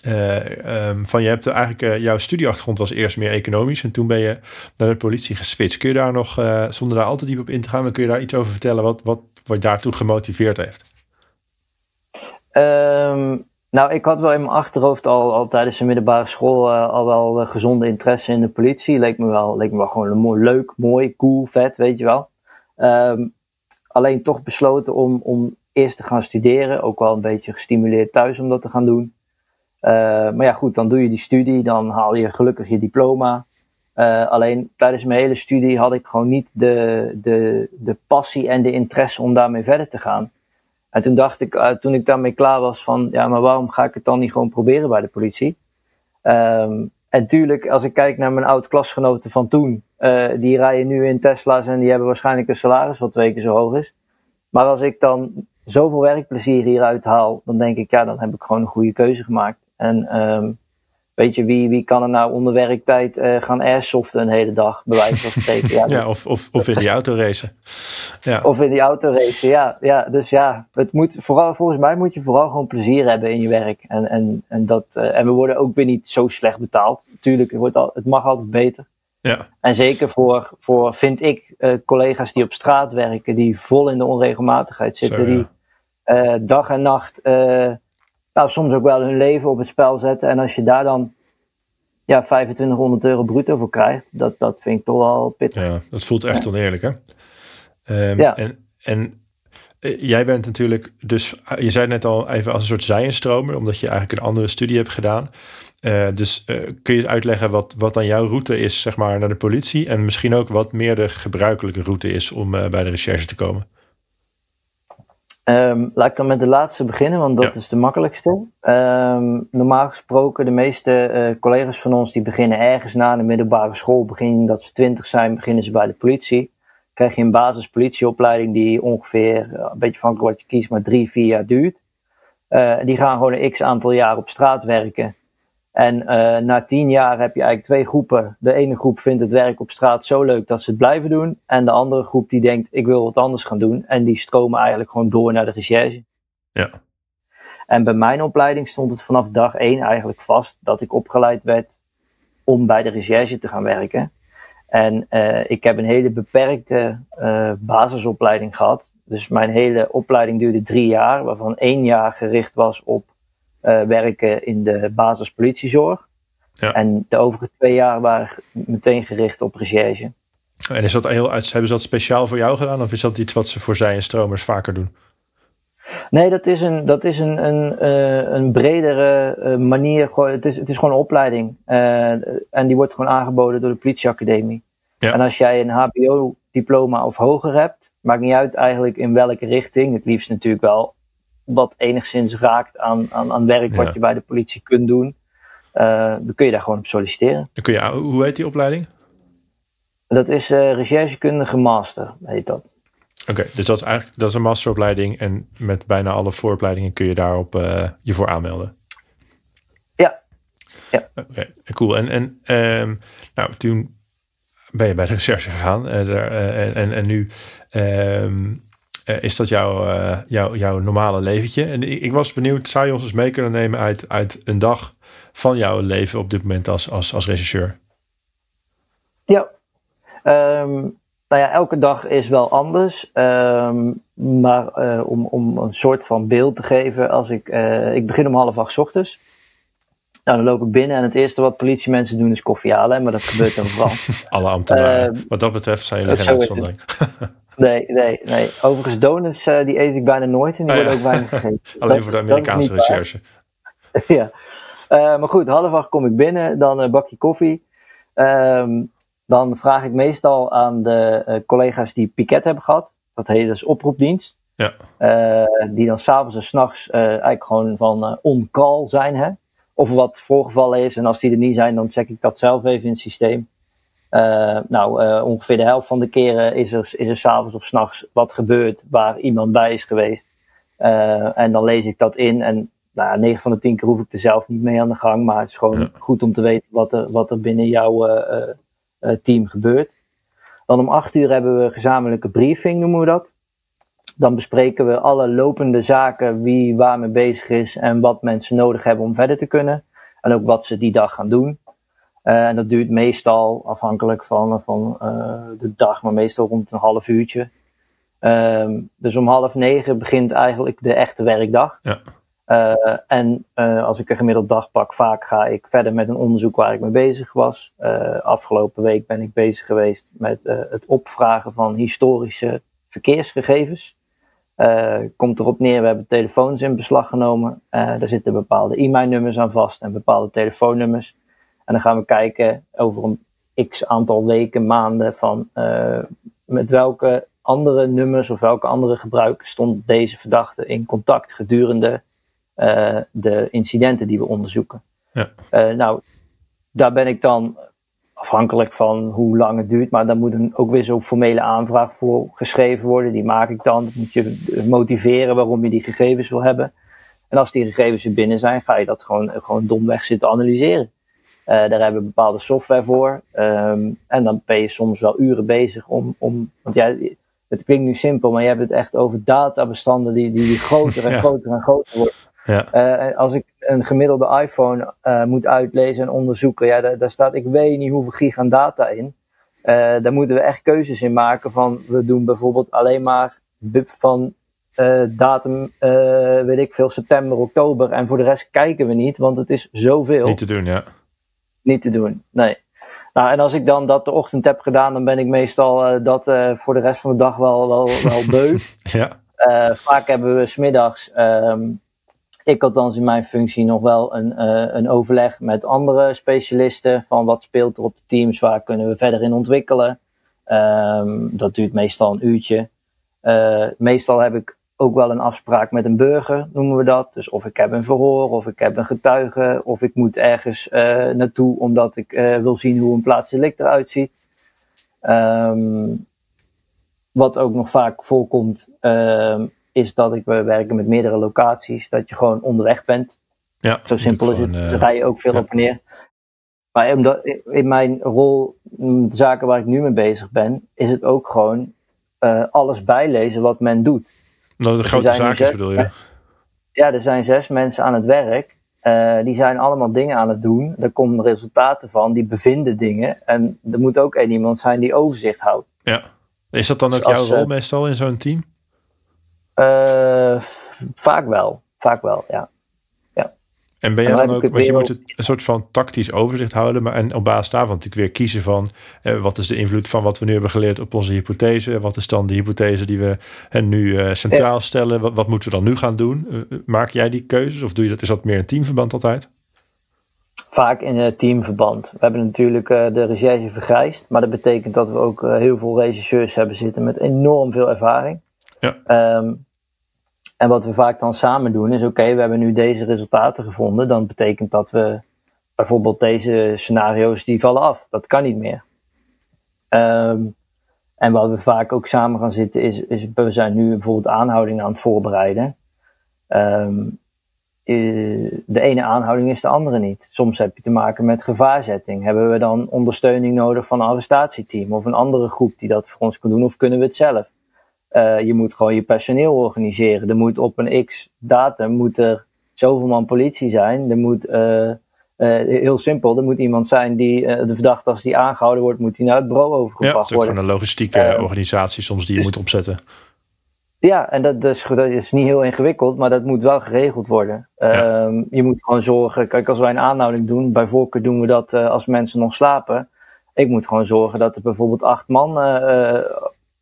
Speaker 1: uh, um, van je hebt eigenlijk uh, jouw studieachtergrond was eerst meer economisch en toen ben je naar de politie geswitcht. Kun je daar nog, uh, zonder daar al te diep op in te gaan, maar kun je daar iets over vertellen wat, wat, wat daartoe gemotiveerd heeft?
Speaker 2: Um, nou, ik had wel in mijn achterhoofd al, al tijdens de middelbare school al wel gezonde interesse in de politie. Leek me wel, leek me wel gewoon mooi, leuk, mooi, cool, vet, weet je wel. Um, alleen toch besloten om, om eerst te gaan studeren. Ook wel een beetje gestimuleerd thuis om dat te gaan doen. Uh, maar ja, goed, dan doe je die studie, dan haal je gelukkig je diploma. Uh, alleen tijdens mijn hele studie had ik gewoon niet de, de, de passie en de interesse om daarmee verder te gaan. En toen dacht ik, uh, toen ik daarmee klaar was, van ja, maar waarom ga ik het dan niet gewoon proberen bij de politie? Um, en tuurlijk, als ik kijk naar mijn oud klasgenoten van toen, die rijden nu in Tesla's en die hebben waarschijnlijk een salaris wat twee keer zo hoog is. Maar als ik dan zoveel werkplezier hieruit haal, dan denk ik, ja, dan heb ik gewoon een goede keuze gemaakt. En um, weet je, wie, wie kan er nou onder werktijd uh, gaan airsoften een hele dag, bij wijze van spreken.
Speaker 1: Ja, ja of, of, of in die auto racen.
Speaker 2: Ja. Of in die auto racen, ja. ja. Dus ja, het moet vooral, volgens mij moet je vooral gewoon plezier hebben in je werk. En, en, en, dat, uh, en we worden ook weer niet zo slecht betaald. Tuurlijk, het, wordt al, het mag altijd beter.
Speaker 1: Ja.
Speaker 2: En zeker voor, voor vind ik, uh, collega's die op straat werken, die vol in de onregelmatigheid zitten, Zo, ja. die dag en nacht nou, soms ook wel hun leven op het spel zetten. En als je daar dan ja, 2500 euro bruto voor krijgt, dat, dat vind ik toch wel pittig.
Speaker 1: Ja, dat voelt echt ja. oneerlijk, hè? Um, ja. En, en jij bent natuurlijk, dus je zei net al even als een soort zijenstromer, omdat je eigenlijk een andere studie hebt gedaan. Uh, dus uh, kun je uitleggen wat, wat dan jouw route is, zeg maar, naar de politie? En misschien ook wat meer de gebruikelijke route is om uh, bij de recherche te komen?
Speaker 2: Um, laat ik dan met de laatste beginnen, want dat ja. is de makkelijkste. Um, normaal gesproken, de meeste uh, collega's van ons die beginnen ergens na de middelbare school, beginnen dat ze twintig zijn, beginnen ze bij de politie. Krijg je een basispolitieopleiding die ongeveer, uh, een beetje afhankelijk wat je kiest, maar drie, vier jaar duurt. Uh, die gaan gewoon een x aantal jaar op straat werken. En uh, na tien jaar heb je eigenlijk twee groepen. De ene groep vindt het werk op straat zo leuk dat ze het blijven doen. En de andere groep die denkt, ik wil wat anders gaan doen. En die stromen eigenlijk gewoon door naar de recherche.
Speaker 1: Ja.
Speaker 2: En bij mijn opleiding stond het vanaf dag één eigenlijk vast dat ik opgeleid werd om bij de recherche te gaan werken. En uh, ik heb een hele beperkte uh, basisopleiding gehad. Dus mijn hele opleiding duurde drie jaar, waarvan één jaar gericht was op werken in de basispolitiezorg.
Speaker 1: Ja.
Speaker 2: En de overige twee jaar waren meteen gericht op recherche.
Speaker 1: En is dat heel, hebben ze dat speciaal voor jou gedaan? Of is dat iets wat ze voor zij en stromers vaker doen?
Speaker 2: Nee, dat is een, dat is een, een, uh, een bredere uh, manier. Het is, het is gewoon een opleiding. Uh, en die wordt gewoon aangeboden door de politieacademie.
Speaker 1: Ja.
Speaker 2: En als jij een HBO-diploma of hoger hebt, maakt niet uit eigenlijk in welke richting. Het liefst natuurlijk wel wat enigszins raakt aan, aan, aan werk ja. wat je bij de politie kunt doen, uh, dan kun je daar gewoon op solliciteren.
Speaker 1: Dan kun je, hoe heet die opleiding?
Speaker 2: Dat is uh, recherchekundige master, heet dat.
Speaker 1: Oké, dus dat is eigenlijk dat is een masteropleiding en met bijna alle vooropleidingen kun je daarop uh, je voor aanmelden.
Speaker 2: Ja. ja.
Speaker 1: Oké, cool. En, en um, nou, toen ben je bij de recherche gegaan daar, en, en nu um, is dat jouw, jouw, jouw normale leventje. En ik, ik, was benieuwd, zou je ons eens mee kunnen nemen uit, uit een dag van jouw leven op dit moment als, als, als regisseur?
Speaker 2: Ja, um, nou ja, elke dag is wel anders. Um, maar uh, om, om een soort van beeld te geven, als ik, uh, ik begin om half acht ochtends. Nou, dan loop ik binnen en het eerste wat politiemensen doen is koffie halen, maar dat gebeurt dan vooral.
Speaker 1: Alle ambtenaren. Uh, wat dat betreft zijn jullie geen uitzondering.
Speaker 2: nee, nee, nee. Overigens, donuts uh, die eet ik bijna nooit en die oh, worden ja. ook weinig gegeten.
Speaker 1: Alleen voor de Amerikaanse recherche.
Speaker 2: ja. Uh, maar goed, half acht kom ik binnen, dan een bakje koffie. Um, dan vraag ik meestal aan de uh, collega's die piket hebben gehad. Dat heet dus oproepdienst.
Speaker 1: Ja.
Speaker 2: Uh, die dan s'avonds en s'nachts eigenlijk gewoon van on call zijn. Hè? Of wat voorgevallen is. En als die er niet zijn, dan check ik dat zelf even in het systeem. Nou, ongeveer de helft van de keren is er, is er s'avonds of s'nachts wat gebeurd waar iemand bij is geweest. en dan lees ik dat in. En nou, 9 van de 10 keer hoef ik er zelf niet mee aan de gang. Maar het is gewoon ja. goed om te weten wat er, wat er binnen jouw team gebeurt. Dan om 8 uur hebben we gezamenlijke briefing, noemen we dat. Dan bespreken we alle lopende zaken, wie waar mee bezig is en wat mensen nodig hebben om verder te kunnen. En ook wat ze die dag gaan doen. Uh, en dat duurt meestal, afhankelijk van, van uh, de dag, maar meestal rond een half uurtje. Um, dus om half negen begint eigenlijk de echte werkdag.
Speaker 1: Ja.
Speaker 2: Uh, en uh, als ik een gemiddeld dag pak, vaak ga ik verder met een onderzoek waar ik mee bezig was. Uh, afgelopen week ben ik bezig geweest met het opvragen van historische verkeersgegevens. komt erop neer, we hebben telefoons in beslag genomen. daar zitten bepaalde e-mailnummers aan vast en bepaalde telefoonnummers. En dan gaan we kijken over een x aantal weken, maanden van met welke andere nummers of welke andere gebruikers stond deze verdachte in contact gedurende uh, de incidenten die we onderzoeken.
Speaker 1: Ja.
Speaker 2: Uh, nou, daar ben ik dan afhankelijk van hoe lang het duurt, maar daar moet een, ook weer zo'n formele aanvraag voor geschreven worden. Die maak ik dan. Dan moet je motiveren waarom je die gegevens wil hebben. En als die gegevens er binnen zijn, ga je dat gewoon, gewoon domweg zitten analyseren. Uh, daar hebben we bepaalde software voor. Um, en dan ben je soms wel uren bezig om. om want ja, het klinkt nu simpel, maar je hebt het echt over databestanden die, die, groter en ja. groter en groter worden.
Speaker 1: Ja.
Speaker 2: Uh, als ik een gemiddelde iPhone uh, moet uitlezen en onderzoeken, ja, daar, daar, staat ik weet niet hoeveel gig aan data in. Uh, daar moeten we echt keuzes in maken van, we doen bijvoorbeeld alleen maar van datum, weet ik veel, september, oktober. En voor de rest kijken we niet, want het is zoveel.
Speaker 1: Niet te doen, ja.
Speaker 2: Niet te doen, nee. Nou, en als ik dan dat de ochtend heb gedaan, dan ben ik meestal dat voor de rest van de dag wel, wel, wel beu.
Speaker 1: ja.
Speaker 2: vaak hebben we smiddags um, ik althans in mijn functie nog wel een, een overleg met andere specialisten van wat speelt er op de teams, waar kunnen we verder in ontwikkelen. Um, dat duurt meestal een uurtje. Meestal heb ik ook wel een afspraak met een burger, noemen we dat. Dus of ik heb een verhoor, of ik heb een getuige, of ik moet ergens uh, naartoe omdat ik wil zien hoe een plaatselijk eruit ziet. Um, wat ook nog vaak voorkomt, uh, is dat ik, we werken met meerdere locaties, dat je gewoon onderweg bent.
Speaker 1: Ja,
Speaker 2: Zo simpel is het. Uh, Dan ga je ook veel ja. op en neer. Maar omdat, in mijn rol, de zaken waar ik nu mee bezig ben, is het ook gewoon alles bijlezen wat men doet.
Speaker 1: Dat het een grote zaak is, bedoel je?
Speaker 2: Ja, er zijn zes mensen aan het werk. Uh, die zijn allemaal dingen aan het doen. Er komen resultaten van, die bevinden dingen. En er moet ook één iemand zijn die overzicht houdt.
Speaker 1: Ja. Is dat dan ook dus jouw rol meestal in zo'n team?
Speaker 2: Uh, vaak wel. Vaak wel, ja.
Speaker 1: En ben je dan, dan ook, want je moet het een soort van tactisch overzicht houden, maar en op basis daarvan natuurlijk weer kiezen van eh, wat is de invloed van wat we nu hebben geleerd op onze hypothese, wat is dan de hypothese die we hen nu uh, centraal stellen, wat, wat, moeten we dan nu gaan doen? Uh, maak jij die keuzes of doe je dat, is dat meer een teamverband altijd?
Speaker 2: Vaak in een teamverband. We hebben natuurlijk de recherche vergrijsd, maar dat betekent dat we ook heel veel regisseurs hebben zitten met enorm veel ervaring.
Speaker 1: Ja.
Speaker 2: Um, en wat we vaak dan samen doen is: oké, we hebben nu deze resultaten gevonden. Dan betekent dat we bijvoorbeeld deze scenario's die vallen af. Dat kan niet meer. Ehm, en wat we vaak ook samen gaan zitten is, is we zijn nu bijvoorbeeld aanhoudingen aan het voorbereiden. Ehm, eh, de ene aanhouding is de andere niet. Soms heb je te maken met gevaarzetting. Hebben we dan ondersteuning nodig van een arrestatieteam of een andere groep die dat voor ons kan doen, of kunnen we het zelf? Uh, je moet gewoon je personeel organiseren. Er moet op een x datum moet er zoveel man politie zijn. Er moet uh, uh, heel simpel, er moet iemand zijn die de verdachte als die aangehouden wordt, moet die naar het bureau overgebracht
Speaker 1: ja,
Speaker 2: worden.
Speaker 1: Ja, een logistieke organisatie soms die je dus, moet opzetten.
Speaker 2: Ja, en dat, dus, dat is niet heel ingewikkeld, maar dat moet wel geregeld worden. Ja. Um, je moet gewoon zorgen, kijk, als wij een aanhouding doen, bij voorkeur doen we dat als mensen nog slapen. Ik moet gewoon zorgen dat er bijvoorbeeld acht man uh,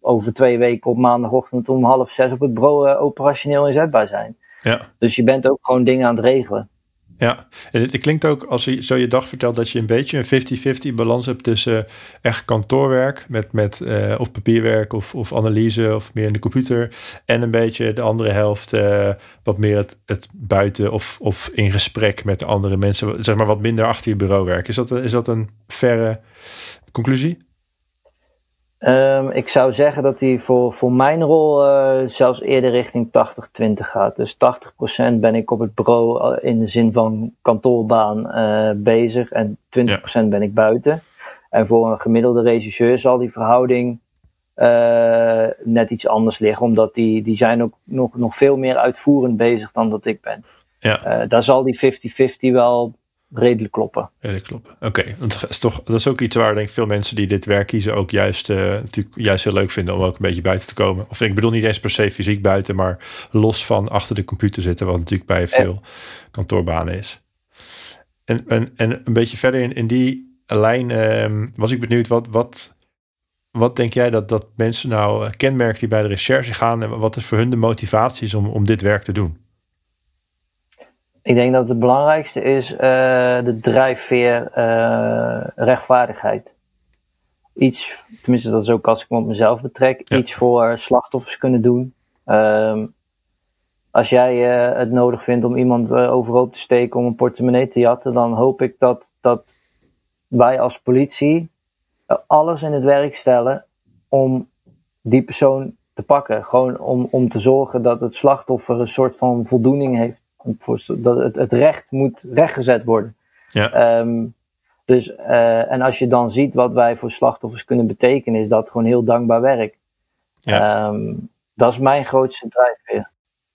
Speaker 2: over twee weken op maandagochtend om half zes op het bureau uh, operationeel inzetbaar zijn.
Speaker 1: Ja.
Speaker 2: Dus je bent ook gewoon dingen aan het regelen.
Speaker 1: Ja, en het, klinkt ook als je zo je dag vertelt dat je een beetje een 50-50 balans hebt tussen echt kantoorwerk met, met uh, of papierwerk of, of analyse of meer in de computer en een beetje de andere helft uh, wat meer het, het buiten of, of in gesprek met de andere mensen, zeg maar wat minder achter je bureau werken. Is dat, is dat een verre conclusie?
Speaker 2: Um, ik zou zeggen dat hij voor, voor mijn rol uh, zelfs eerder richting 80-20 gaat. Dus 80% ben ik op het bureau in de zin van kantoorbaan uh, bezig en 20% ja. ben ik buiten. En voor een gemiddelde regisseur zal die verhouding uh, net iets anders liggen, omdat die, die zijn ook nog, nog veel meer uitvoerend bezig dan dat ik ben.
Speaker 1: Ja.
Speaker 2: daar zal die 50-50 wel redelijk kloppen.
Speaker 1: Redelijk kloppen. Oké, okay. dat is toch dat is ook iets waar denk ik veel mensen die dit werk kiezen ook juist uh, natuurlijk juist heel leuk vinden om ook een beetje buiten te komen. Of ik bedoel niet eens per se fysiek buiten, maar los van achter de computer zitten, wat natuurlijk bij veel kantoorbanen is. En, en, en een beetje verder in, in die lijn um, was ik benieuwd wat, wat, wat denk jij dat, dat mensen nou kenmerkt die bij de recherche gaan en wat is voor hun de motivatie is om, om dit werk te doen?
Speaker 2: Ik denk dat het belangrijkste is uh, de drijfveer uh, rechtvaardigheid. Iets, tenminste dat is ook als ik me op mezelf betrek, ja. iets voor slachtoffers kunnen doen. Um, als jij uh, het nodig vindt om iemand overhoop te steken om een portemonnee te jatten, dan hoop ik dat, dat wij als politie alles in het werk stellen om die persoon te pakken. Gewoon om, om te zorgen dat het slachtoffer een soort van voldoening heeft dat het, het recht moet rechtgezet worden.
Speaker 1: Ja.
Speaker 2: Um, dus, uh, en als je dan ziet wat wij voor slachtoffers kunnen betekenen, is dat gewoon heel dankbaar werk.
Speaker 1: Ja.
Speaker 2: Um, dat is mijn grootste drijfveer.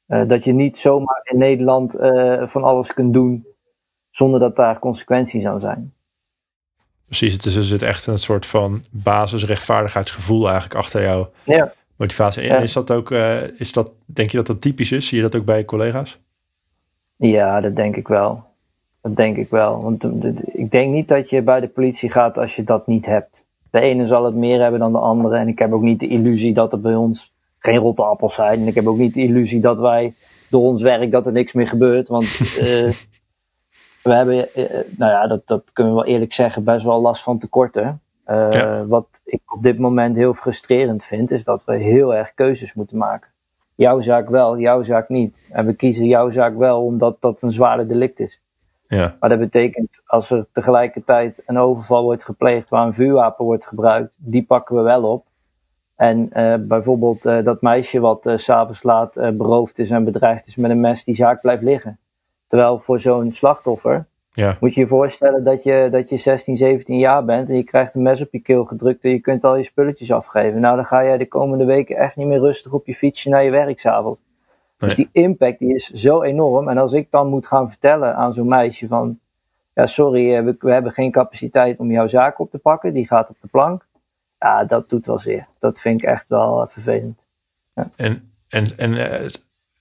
Speaker 2: Uh, dat je niet zomaar in Nederland uh, van alles kunt doen zonder dat daar consequenties aan zijn.
Speaker 1: Precies, het is dus het echt een soort van basisrechtvaardigheidsgevoel eigenlijk achter jouw
Speaker 2: ja.
Speaker 1: motivatie. En
Speaker 2: Ja.
Speaker 1: is dat ook, is dat, denk je dat dat typisch is? Zie je dat ook bij je collega's?
Speaker 2: Ja, dat denk ik wel. Dat denk ik wel. Want de, ik denk niet dat je bij de politie gaat als je dat niet hebt. De ene zal het meer hebben dan de andere. En ik heb ook niet de illusie dat er bij ons geen rotte appels zijn. En ik heb ook niet de illusie dat wij door ons werk dat er niks meer gebeurt. Want uh, we hebben, uh, nou ja, dat, dat kunnen we wel eerlijk zeggen, best wel last van tekorten. Uh,
Speaker 1: Ja.
Speaker 2: Wat ik op dit moment heel frustrerend vind, is dat we heel erg keuzes moeten maken. Jouw zaak wel, jouw zaak niet. En we kiezen jouw zaak wel omdat dat een zware delict is.
Speaker 1: Ja,
Speaker 2: Maar dat betekent als er tegelijkertijd een overval wordt gepleegd waar een vuurwapen wordt gebruikt, die pakken we wel op. En uh, bijvoorbeeld uh, dat meisje wat uh, s'avonds laat beroofd is en bedreigd is met een mes, die zaak blijft liggen. Terwijl voor zo'n slachtoffer
Speaker 1: ja,
Speaker 2: moet je je voorstellen dat je, dat je 16, 17 jaar bent en je krijgt een mes op je keel gedrukt en je kunt al je spulletjes afgeven. Nou, dan ga jij de komende weken echt niet meer rustig op je fietsje naar je werk s'avonds. Dus die impact die is zo enorm. En als ik dan moet gaan vertellen aan zo'n meisje van, ja sorry, eh, we, we hebben geen capaciteit om jouw zaak op te pakken, die gaat op de plank. Ja, dat doet wel zeer. Dat vind ik echt wel vervelend.
Speaker 1: En, en, en eh,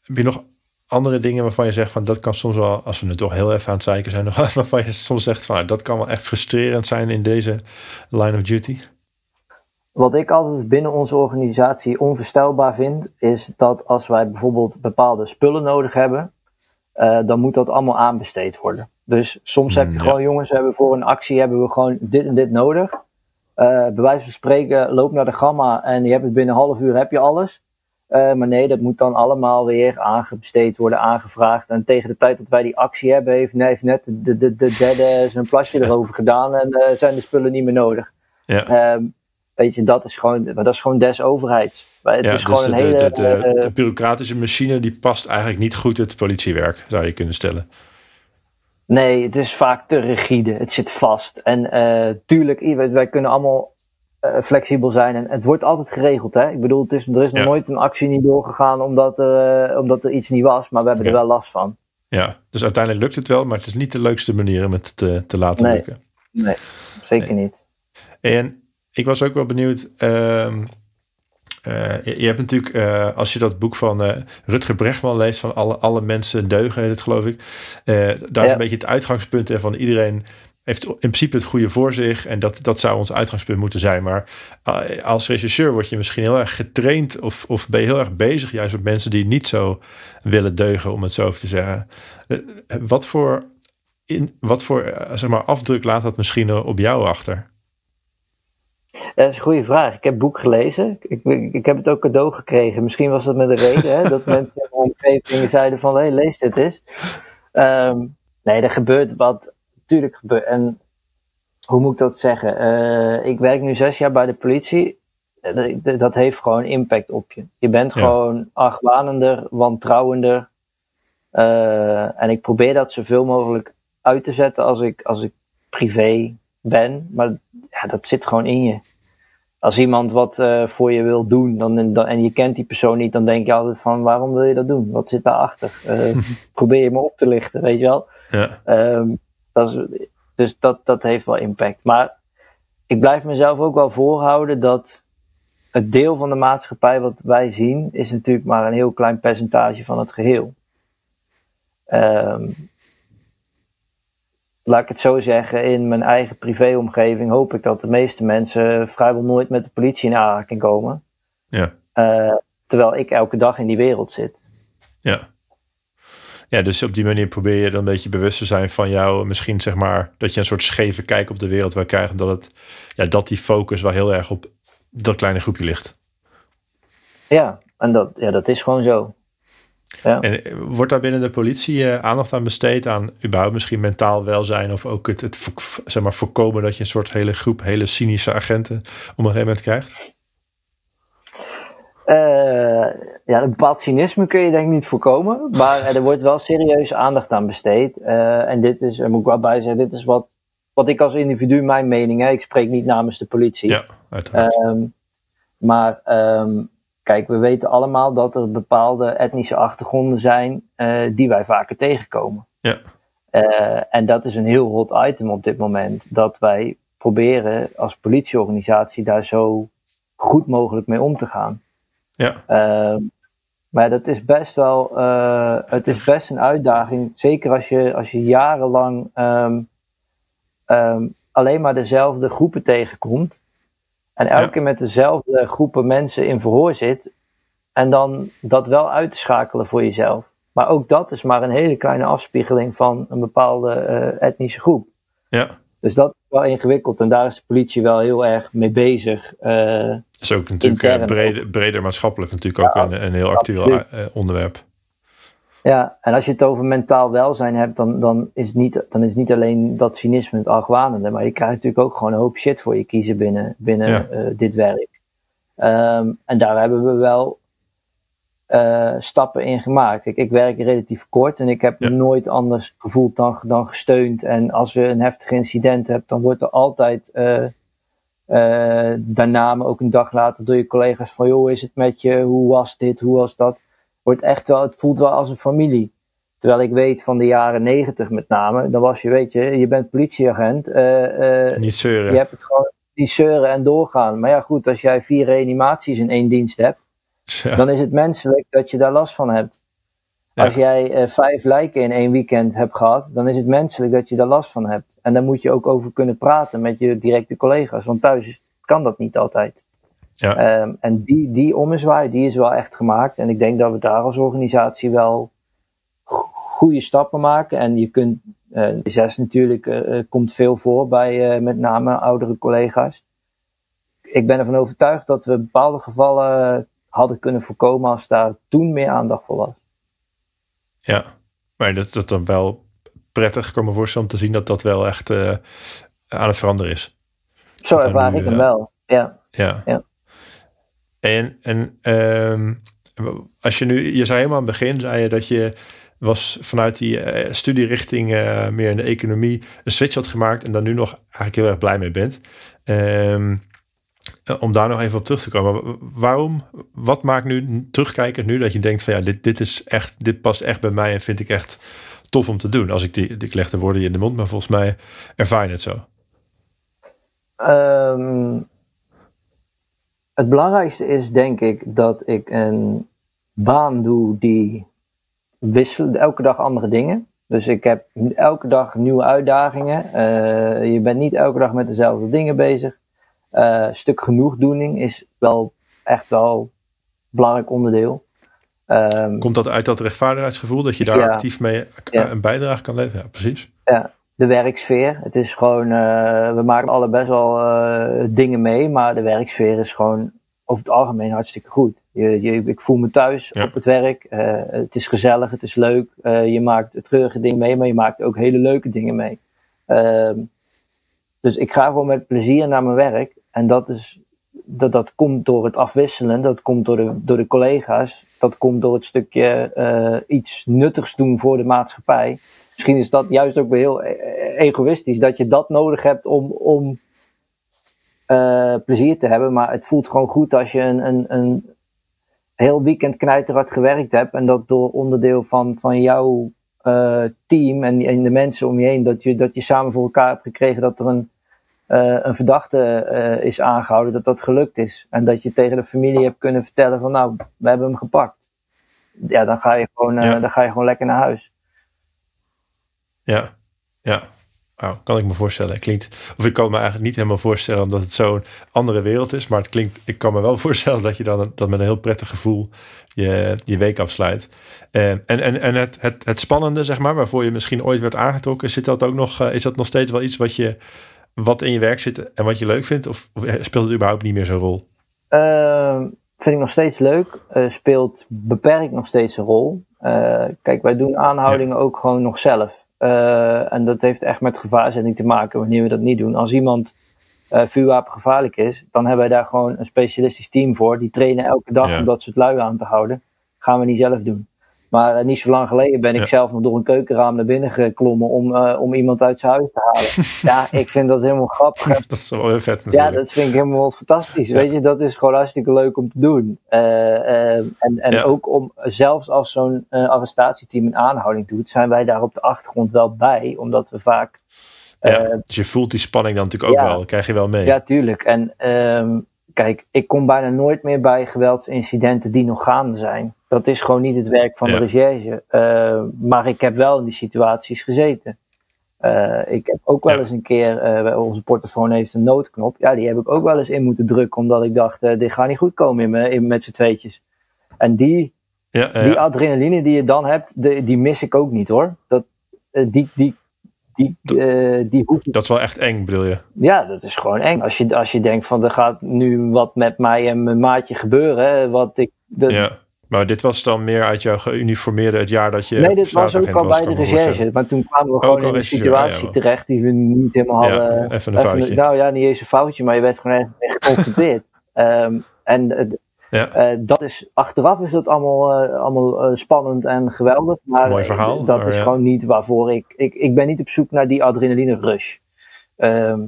Speaker 1: heb je nog andere dingen waarvan je zegt van dat kan soms wel, als we nu toch heel even aan het zeiken zijn, waarvan je soms zegt van nou, dat kan wel echt frustrerend zijn in deze line of duty?
Speaker 2: Wat ik altijd binnen onze organisatie onvoorstelbaar vind, is dat als wij bijvoorbeeld bepaalde spullen nodig hebben, uh, dan moet dat allemaal aanbesteed worden. Dus soms heb je
Speaker 1: Mm, ja.
Speaker 2: gewoon, jongens, hebben voor een actie hebben we gewoon dit en dit nodig. Uh, bij wijze van spreken, loop naar de gamma en je hebt het binnen een half uur heb je alles. Uh, maar nee, dat moet dan allemaal weer aangebesteed worden, aangevraagd. En tegen de tijd dat wij die actie hebben, heeft, heeft net de, de, de derde zijn plasje erover gedaan en uh, zijn de spullen niet meer nodig.
Speaker 1: Ja,
Speaker 2: Um, weet je, dat is gewoon, dat is gewoon des overheids. Het
Speaker 1: ja,
Speaker 2: is
Speaker 1: dus
Speaker 2: gewoon
Speaker 1: de,
Speaker 2: een hele,
Speaker 1: de, de,
Speaker 2: eh,
Speaker 1: de bureaucratische machine die past eigenlijk niet goed het politiewerk, zou je kunnen stellen.
Speaker 2: Nee, het is vaak te rigide. Het zit vast. En eh, tuurlijk, wij, kunnen allemaal eh, flexibel zijn. En het wordt altijd geregeld. Hè? Ik bedoel, het is, er is nog
Speaker 1: Ja.
Speaker 2: nooit een actie niet doorgegaan omdat er, eh, omdat er iets niet was. Maar we hebben
Speaker 1: Ja.
Speaker 2: er wel last van.
Speaker 1: Ja, dus uiteindelijk lukt het wel, maar het is niet de leukste manier om het te, te laten
Speaker 2: Nee.
Speaker 1: lukken.
Speaker 2: Nee, zeker niet.
Speaker 1: En ik was ook wel benieuwd. ehm, eh, je, je hebt natuurlijk, eh, als je dat boek van eh, Rutger Bregman leest, van alle, alle mensen deugen, het geloof ik. eh, daar is een beetje het uitgangspunt van iedereen heeft in principe het goede voor zich. En dat, dat zou ons uitgangspunt moeten zijn. Maar eh, als regisseur word je misschien heel erg getraind of, of ben je heel erg bezig juist met mensen die niet zo willen deugen, om het zo even te zeggen. Eh, wat voor, in, wat voor eh, zeg maar, afdruk laat dat misschien op jou achter?
Speaker 2: Dat is een goede vraag. Ik heb het boek gelezen. Ik, ik, ik heb het ook cadeau gekregen. Misschien was dat met een reden. Hè, dat mensen in mijn omgeving zeiden van... Hé, hey, lees dit eens. Ehm, nee, er gebeurt wat. Tuurlijk gebeurt. En hoe moet ik dat zeggen? Eh, ik werk nu zes jaar bij de politie. Eh, Dat, dat heeft gewoon impact op je. Je bent
Speaker 1: Ja.
Speaker 2: gewoon argwanender, wantrouwender. Eh, en ik probeer dat zoveel mogelijk uit te zetten als ik, als ik privé ben. Maar ja, dat zit gewoon in je. Als iemand wat voor je wil doen dan, dan, en je kent die persoon niet, dan denk je altijd van waarom wil je dat doen? Wat zit daarachter? Probeer je me op te lichten, weet je wel?
Speaker 1: Ja,
Speaker 2: Ehm, dat is, dus dat, dat heeft wel impact. Maar ik blijf mezelf ook wel voorhouden dat het deel van de maatschappij wat wij zien, is natuurlijk maar een heel klein percentage van het geheel. Ehm, laat ik het zo zeggen, in mijn eigen privéomgeving hoop ik dat de meeste mensen vrijwel nooit met de politie in aanraking komen.
Speaker 1: ja.
Speaker 2: Eh, terwijl ik elke dag in die wereld zit.
Speaker 1: Ja. Ja, dus op die manier probeer je dan een beetje bewust te zijn van jou. Misschien zeg maar dat je een soort scheve kijk op de wereld wil krijgen. Dat, het, ja, dat die focus wel heel erg op dat kleine groepje ligt.
Speaker 2: Ja, en dat, ja, dat is gewoon zo. Ja.
Speaker 1: En eh, wordt daar binnen de politie eh, aandacht aan besteed aan überhaupt misschien mentaal welzijn of ook het, het zeg maar, voorkomen dat je een soort hele groep hele cynische agenten op een gegeven moment krijgt?
Speaker 2: Eh, ja, een bepaald cynisme kun je denk ik niet voorkomen. Maar er wordt wel serieus aandacht aan besteed. Eh, en dit is, er moet ik wel bij zeggen, dit is wat, wat ik als individu, mijn mening, hè, ik spreek niet namens de politie.
Speaker 1: Ja, uiteraard.
Speaker 2: Ehm, maar ehm, kijk, we weten allemaal dat er bepaalde etnische achtergronden zijn eh, die wij vaker tegenkomen.
Speaker 1: ja,
Speaker 2: en dat is een heel hot item op dit moment. Dat wij proberen als politieorganisatie daar zo goed mogelijk mee om te gaan.
Speaker 1: Ja,
Speaker 2: Ehm, maar dat is best wel, eh, het is best een uitdaging. Zeker als je, als je jarenlang ehm, ehm, alleen maar dezelfde groepen tegenkomt. En elke
Speaker 1: Ja.
Speaker 2: keer met dezelfde groepen mensen in verhoor zit. En dan dat wel uit te schakelen voor jezelf. Maar ook dat is maar een hele kleine afspiegeling van een bepaalde eh, etnische groep.
Speaker 1: ja.
Speaker 2: Dus dat wel ingewikkeld. En daar is de politie wel heel erg mee bezig.
Speaker 1: Dat is ook natuurlijk eh, breder, breder maatschappelijk natuurlijk ook een, een heel actueel eh, onderwerp.
Speaker 2: Ja, en als je het over mentaal welzijn hebt, dan, dan, is, niet, dan is niet alleen dat cynisme het argwanende, maar je krijgt natuurlijk ook gewoon een hoop shit voor je kiezen binnen, binnen
Speaker 1: Ja.
Speaker 2: dit werk. Ehm, en daar hebben we wel eh, stappen in gemaakt. Ik, ik werk relatief kort en ik heb
Speaker 1: Ja.
Speaker 2: nooit anders gevoeld dan, dan gesteund. En als we een heftig incident hebben, dan wordt er altijd eh, eh, daarna, maar ook een dag later door je collega's van, joh, is het met je? Hoe was dit? Hoe was dat? Wordt echt wel, het voelt wel als een familie. Terwijl ik weet van de jaren negentig met name, dan was je, weet je, je bent politieagent.
Speaker 1: Niet zeuren.
Speaker 2: je hebt het gewoon die zeuren en doorgaan. Maar ja, goed, als jij vier reanimaties in één dienst hebt, Dan is het menselijk dat je daar last van hebt.
Speaker 1: Ja.
Speaker 2: Als jij eh, vijf lijken in één weekend hebt gehad, dan is het menselijk dat je daar last van hebt. En daar moet je ook over kunnen praten met je directe collega's, want thuis kan dat niet altijd.
Speaker 1: Ja.
Speaker 2: Ehm, en die, die ommezwaai, die is wel echt gemaakt. En ik denk dat we daar als organisatie wel go- goede stappen maken. En je kunt, eh zes natuurlijk, eh, komt veel voor bij met name oudere collega's. Ik ben ervan overtuigd dat we bepaalde gevallen hadden kunnen voorkomen als daar toen meer aandacht voor was.
Speaker 1: Ja, maar dat dat dan wel prettig kan me voorstellen om te zien dat dat wel echt eh, aan het veranderen is.
Speaker 2: Zo
Speaker 1: er
Speaker 2: ervaar ik hem
Speaker 1: eh,
Speaker 2: wel. Ja.
Speaker 1: Ja.
Speaker 2: Ja.
Speaker 1: En, en ehm, als je nu, je zei helemaal aan het begin, zei je dat je was vanuit die uh, studierichting meer in de economie een switch had gemaakt en daar nu nog eigenlijk heel erg blij mee bent. Um, om daar nog even op terug te komen. Waarom, wat maakt nu terugkijken nu dat je denkt van ja, dit, dit is echt, dit past echt bij mij en vind ik echt tof om te doen. Als ik die, ik leg de woorden in de mond, maar volgens mij ervaar je het zo.
Speaker 2: Um, het belangrijkste is denk ik dat ik een baan doe die wisselt elke dag andere dingen. Dus ik heb elke dag nieuwe uitdagingen. Uh, je bent niet elke dag met dezelfde dingen bezig. Uh, een stuk genoegdoening is wel echt wel een belangrijk onderdeel.
Speaker 1: Um, Komt dat uit dat rechtvaardigheidsgevoel, dat je daar
Speaker 2: ja,
Speaker 1: actief mee
Speaker 2: ja.
Speaker 1: een bijdrage kan leveren? Ja, precies.
Speaker 2: Ja, de werksfeer. Het is gewoon, uh, we maken alle best wel uh, dingen mee, maar de werksfeer is gewoon over het algemeen hartstikke goed. Je, je, ik voel me thuis
Speaker 1: Ja.
Speaker 2: op het werk. Uh, het is gezellig, het is leuk. Je maakt treurige dingen mee, maar je maakt ook hele leuke dingen mee. Uh, dus ik ga gewoon met plezier naar mijn werk. En dat, is, dat, dat komt door het afwisselen, dat komt door de, door de collega's, dat komt door het stukje uh, iets nuttigs doen voor de maatschappij. Misschien is dat juist ook weer heel egoïstisch, dat je dat nodig hebt om, om uh, plezier te hebben. Maar het voelt gewoon goed als je een, een, een heel weekend knijterhard gewerkt hebt en dat door onderdeel van, van jouw uh, team en, en de mensen om je heen, dat je, dat je samen voor elkaar hebt gekregen dat er een, uh, een verdachte uh, is aangehouden, dat dat gelukt is. En dat je tegen de familie hebt kunnen vertellen van nou, we hebben hem gepakt. Ja, dan ga je gewoon,
Speaker 1: Ja.
Speaker 2: dan ga je gewoon lekker naar huis.
Speaker 1: Ja, ja. Oh, kan ik me voorstellen. Klinkt, of ik kan me eigenlijk niet helemaal voorstellen omdat het zo'n andere wereld is. Maar het klinkt, ik kan me wel voorstellen dat je dan dat met een heel prettig gevoel je, je week afsluit. Uh, en en, en het, het, het spannende, zeg maar, waarvoor je misschien ooit werd aangetrokken, zit dat ook nog, uh, is dat nog steeds wel iets wat je wat in je werk zit en wat je leuk vindt? Of, of speelt het überhaupt niet meer zo'n rol?
Speaker 2: Uh, vind ik nog steeds leuk. Uh, speelt beperkt nog steeds een rol. Uh, kijk, wij doen aanhoudingen ja. ook gewoon nog zelf. En dat heeft echt met gevaarzetting te maken wanneer we dat niet doen. Als iemand uh, vuurwapengevaarlijk is, dan hebben wij daar gewoon een specialistisch team voor. Die trainen elke dag
Speaker 1: Ja.
Speaker 2: om dat soort lui aan te houden. Gaan we niet zelf doen. Maar uh, niet zo lang geleden ben ik
Speaker 1: Ja.
Speaker 2: zelf nog door een keukenraam naar binnen geklommen om, uh, om iemand uit zijn huis te halen. ja, ik vind dat helemaal grappig.
Speaker 1: Dat is wel heel vet
Speaker 2: Ja, dat vind ik helemaal fantastisch.
Speaker 1: Ja.
Speaker 2: Weet je, dat is gewoon hartstikke leuk om te doen. Uh, uh, en en
Speaker 1: Ja.
Speaker 2: ook om, zelfs als zo'n arrestatieteam een aanhouding doet, zijn wij daar op de achtergrond wel bij, omdat we vaak.
Speaker 1: Ja,
Speaker 2: eh,
Speaker 1: dus je voelt die spanning dan natuurlijk ook wel. Krijg je wel mee.
Speaker 2: ja, tuurlijk. En ehm kijk, ik kom bijna nooit meer bij geweldsincidenten die nog gaande zijn. Dat is gewoon niet het werk van
Speaker 1: Ja.
Speaker 2: de recherche. Uh, maar ik heb wel in die situaties gezeten. Uh, ik heb ook wel eens een keer, uh, onze portofoon heeft een noodknop. Ja, die heb ik ook wel eens in moeten drukken, omdat ik dacht, dit gaat niet goed komen in me, in, met z'n tweetjes. En die,
Speaker 1: Ja,
Speaker 2: die adrenaline die je dan hebt, de, die mis ik ook niet hoor. Dat, die, die, die, uh, die hoef ik
Speaker 1: Dat is wel echt eng, bedoel je?
Speaker 2: ja, dat is gewoon eng. Als je, als je denkt van er gaat nu wat met mij en mijn maatje gebeuren. Wat ik, dat,
Speaker 1: Ja. Maar dit was dan meer uit jouw geuniformeerde het jaar dat je
Speaker 2: nee, dit was ook al bij de recherche. Maar toen kwamen we
Speaker 1: Ook
Speaker 2: gewoon in een situatie
Speaker 1: ja,
Speaker 2: terecht die we niet helemaal
Speaker 1: Ja,
Speaker 2: hadden.
Speaker 1: even een foutje.
Speaker 2: nou ja, niet eens een foutje, maar je werd gewoon echt geconfronteerd. Ehm, en eh,
Speaker 1: Ja.
Speaker 2: eh, dat is, achteraf is dat allemaal, eh, allemaal eh, spannend en geweldig. Maar
Speaker 1: Mooi verhaal,
Speaker 2: dat
Speaker 1: maar
Speaker 2: is
Speaker 1: ja.
Speaker 2: gewoon niet waarvoor ik, ik. Ik ben niet op zoek naar die adrenaline rush. Ehm,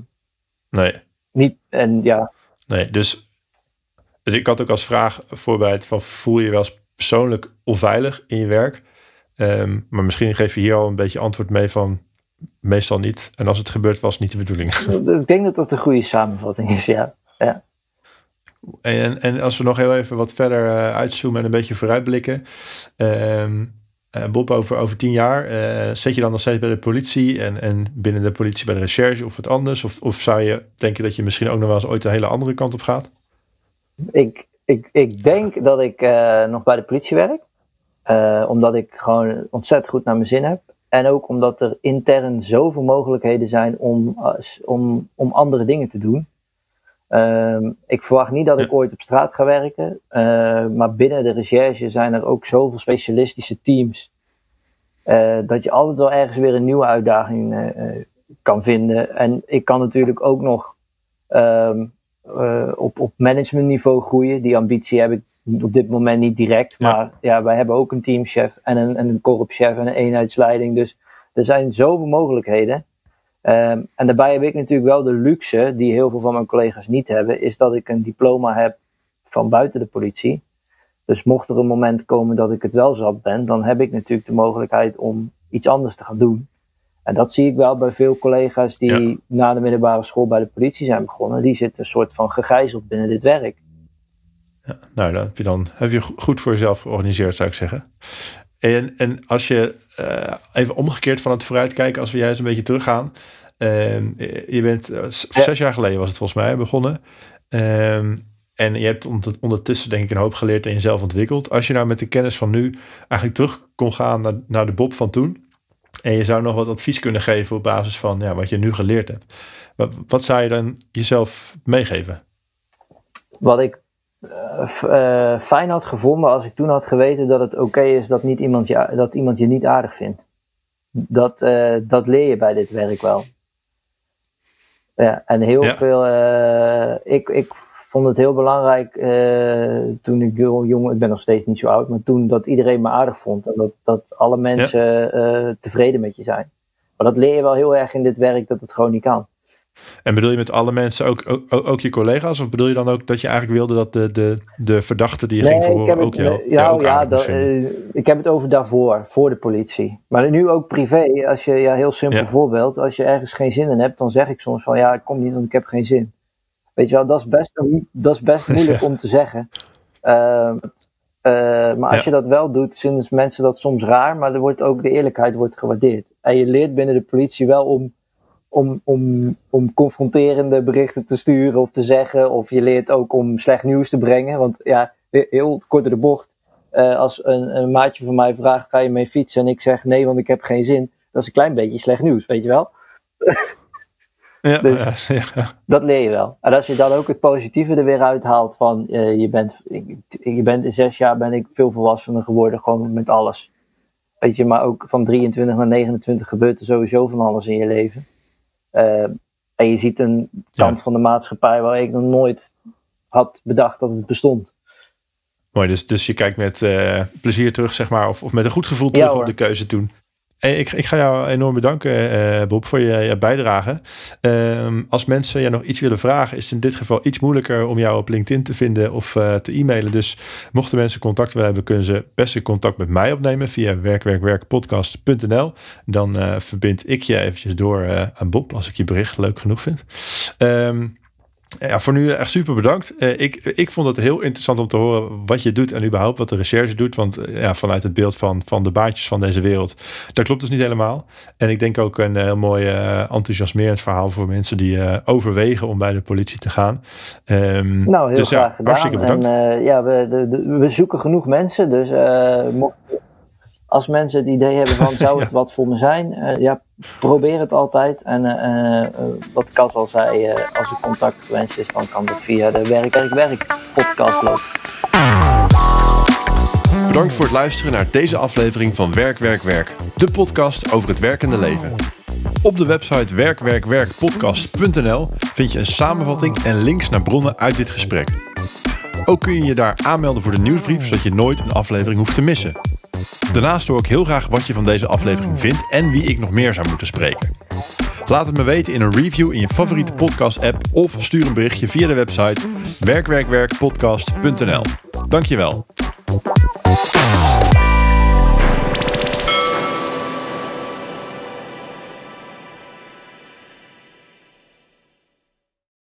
Speaker 1: Nee,
Speaker 2: niet, en ja,
Speaker 1: nee. Dus, dus ik had ook als vraag voorbereid van voel je je wel eens persoonlijk onveilig in je werk? Ehm, maar misschien geef je hier al een beetje antwoord mee van meestal niet. En als het gebeurt was niet de bedoeling.
Speaker 2: ik denk dat dat een goede samenvatting is, ja. ja.
Speaker 1: En, en als we nog heel even wat verder uh, uitzoomen en een beetje vooruitblikken. Um, uh, Bob, over, over tien jaar uh, zit je dan nog steeds bij de politie en, en binnen de politie bij de recherche of wat anders? Of, of zou je denken dat je misschien ook nog wel eens ooit een hele andere kant op gaat?
Speaker 2: Ik, ik, ik denk dat ik nog bij de politie werk. Omdat ik gewoon ontzettend goed naar mijn zin heb. En ook omdat er intern zoveel mogelijkheden zijn om, om, om andere dingen te doen. Um, ik verwacht niet dat ik ooit op straat ga werken. Uh, maar binnen de recherche zijn er ook zoveel specialistische teams. Uh, dat je altijd wel ergens weer een nieuwe uitdaging uh, kan vinden. En ik kan natuurlijk ook nog um, uh, op, op managementniveau groeien. Die ambitie heb ik op dit moment niet direct. Maar ja, wij hebben ook een teamchef en een, en een korpschef en een eenheidsleiding. Dus er zijn zoveel mogelijkheden. Um, en daarbij heb ik natuurlijk wel de luxe, die heel veel van mijn collega's niet hebben, is dat ik een diploma heb van buiten de politie. Dus mocht er een moment komen dat ik het wel zat ben, dan heb ik natuurlijk de mogelijkheid om iets anders te gaan doen. En dat zie ik wel bij veel collega's die na de middelbare school bij de politie zijn begonnen. Die zitten een soort van gegijzeld binnen dit werk.
Speaker 1: Ja, nou, dan heb je dan heb je goed voor jezelf georganiseerd, zou ik zeggen. En, en als je uh, even omgekeerd van het vooruitkijken, als we juist een beetje teruggaan. Uh, je bent uh, zes jaar geleden was het volgens mij begonnen. Ehm, en je hebt ondertussen denk ik een hoop geleerd en jezelf ontwikkeld. Als je nou met de kennis van nu eigenlijk terug kon gaan naar, naar de Bob van toen. En je zou nog wat advies kunnen geven op basis van ja, wat je nu geleerd hebt. Wat, wat zou je dan jezelf meegeven?
Speaker 2: Wat ik uh, fijn had gevonden als ik toen had geweten dat het oké is dat, niet iemand je, dat iemand je niet aardig vindt. Dat, uh, dat leer je bij dit werk wel. Ja, en heel ja. veel. ik, ik vond het heel belangrijk toen ik jong, ik ben nog steeds niet zo oud, maar toen dat iedereen me aardig vond en dat, dat alle mensen ja. tevreden met je zijn. Maar dat leer je wel heel erg in dit werk dat het gewoon niet kan.
Speaker 1: En bedoel je met alle mensen ook, ook, ook, je collega's? Of bedoel je dan ook dat je eigenlijk wilde dat de, de, de verdachte die je ging verhoren ook jou,
Speaker 2: jou ook ja, dat, uh, Ik heb het over daarvoor, voor de politie. Maar nu ook privé. Als je, ja, heel simpel voorbeeld. Als je ergens geen zin in hebt, dan zeg ik soms van ja, ik kom niet, want ik heb geen zin. Weet je wel, dat is best, dat is best moeilijk om te zeggen. Uh, uh, maar als je dat wel doet, vinden mensen dat soms raar. Maar er wordt ook de eerlijkheid wordt gewaardeerd. En je leert binnen de politie wel om om, om, om confronterende berichten te sturen of te zeggen. Of je leert ook om slecht nieuws te brengen. Want ja, heel kort de bocht. Uh, als een, een, maatje van mij vraagt, ga je mee fietsen? En ik zeg nee, want ik heb geen zin. Dat is een klein beetje slecht nieuws, weet je wel? Ja, dus ja, ja, Dat leer je wel. En als je dan ook het positieve er weer uithaalt van uh, je, bent, je bent in zes jaar ben ik veel volwassener geworden, gewoon met alles. Weet je, maar ook van 23 naar 29 gebeurt er sowieso van alles in je leven. Uh, en je ziet een kant van de maatschappij waar ik nog nooit had bedacht dat het bestond.
Speaker 1: Mooi, dus, dus je kijkt met uh, plezier terug, zeg maar, of, of met een goed gevoel terug ja, op de keuze toen. Ik, ik ga jou enorm bedanken, uh, Bob, voor je, bijdrage. Um, als mensen je nog iets willen vragen, is het in dit geval iets moeilijker om jou op LinkedIn te vinden of uh, te e-mailen. Dus mochten mensen contact willen hebben, kunnen ze best contact met mij opnemen via werkwerkwerkpodcast.nl. Dan verbind ik je eventjes door aan Bob, als ik je bericht leuk genoeg vind. Um, ja, voor nu echt super bedankt. Uh, ik, ik vond het heel interessant om te horen wat je doet en überhaupt wat de recherche doet. Want uh, ja, vanuit het beeld van, van de baantjes van deze wereld, dat klopt dus niet helemaal. En ik denk ook een heel mooi uh, enthousiasmerend verhaal voor mensen die overwegen om bij de politie te gaan.
Speaker 2: Um, nou, heel dus, graag ja, gedaan. Hartstikke bedankt. En, ja, we, de, de, we zoeken genoeg mensen, dus mocht als mensen het idee hebben van zou het wat voor me zijn, uh, ja, probeer het altijd. En uh, wat Kas al zei, als er contact gewenst is, dan kan dat via de Werk, Werk, Werk podcast lopen.
Speaker 1: Bedankt voor het luisteren naar deze aflevering van Werk, Werk, Werk. De podcast over het werkende leven. Op de website werkwerkwerkpodcast.nl vind je een samenvatting en links naar bronnen uit dit gesprek. Ook kun je je daar aanmelden voor de nieuwsbrief, zodat je nooit een aflevering hoeft te missen. Daarnaast hoor ik heel graag wat je van deze aflevering vindt en wie ik nog meer zou moeten spreken. Laat het me weten in een review in je favoriete podcast-app of stuur een berichtje via de website werkwerkwerkpodcast.nl. Dankjewel.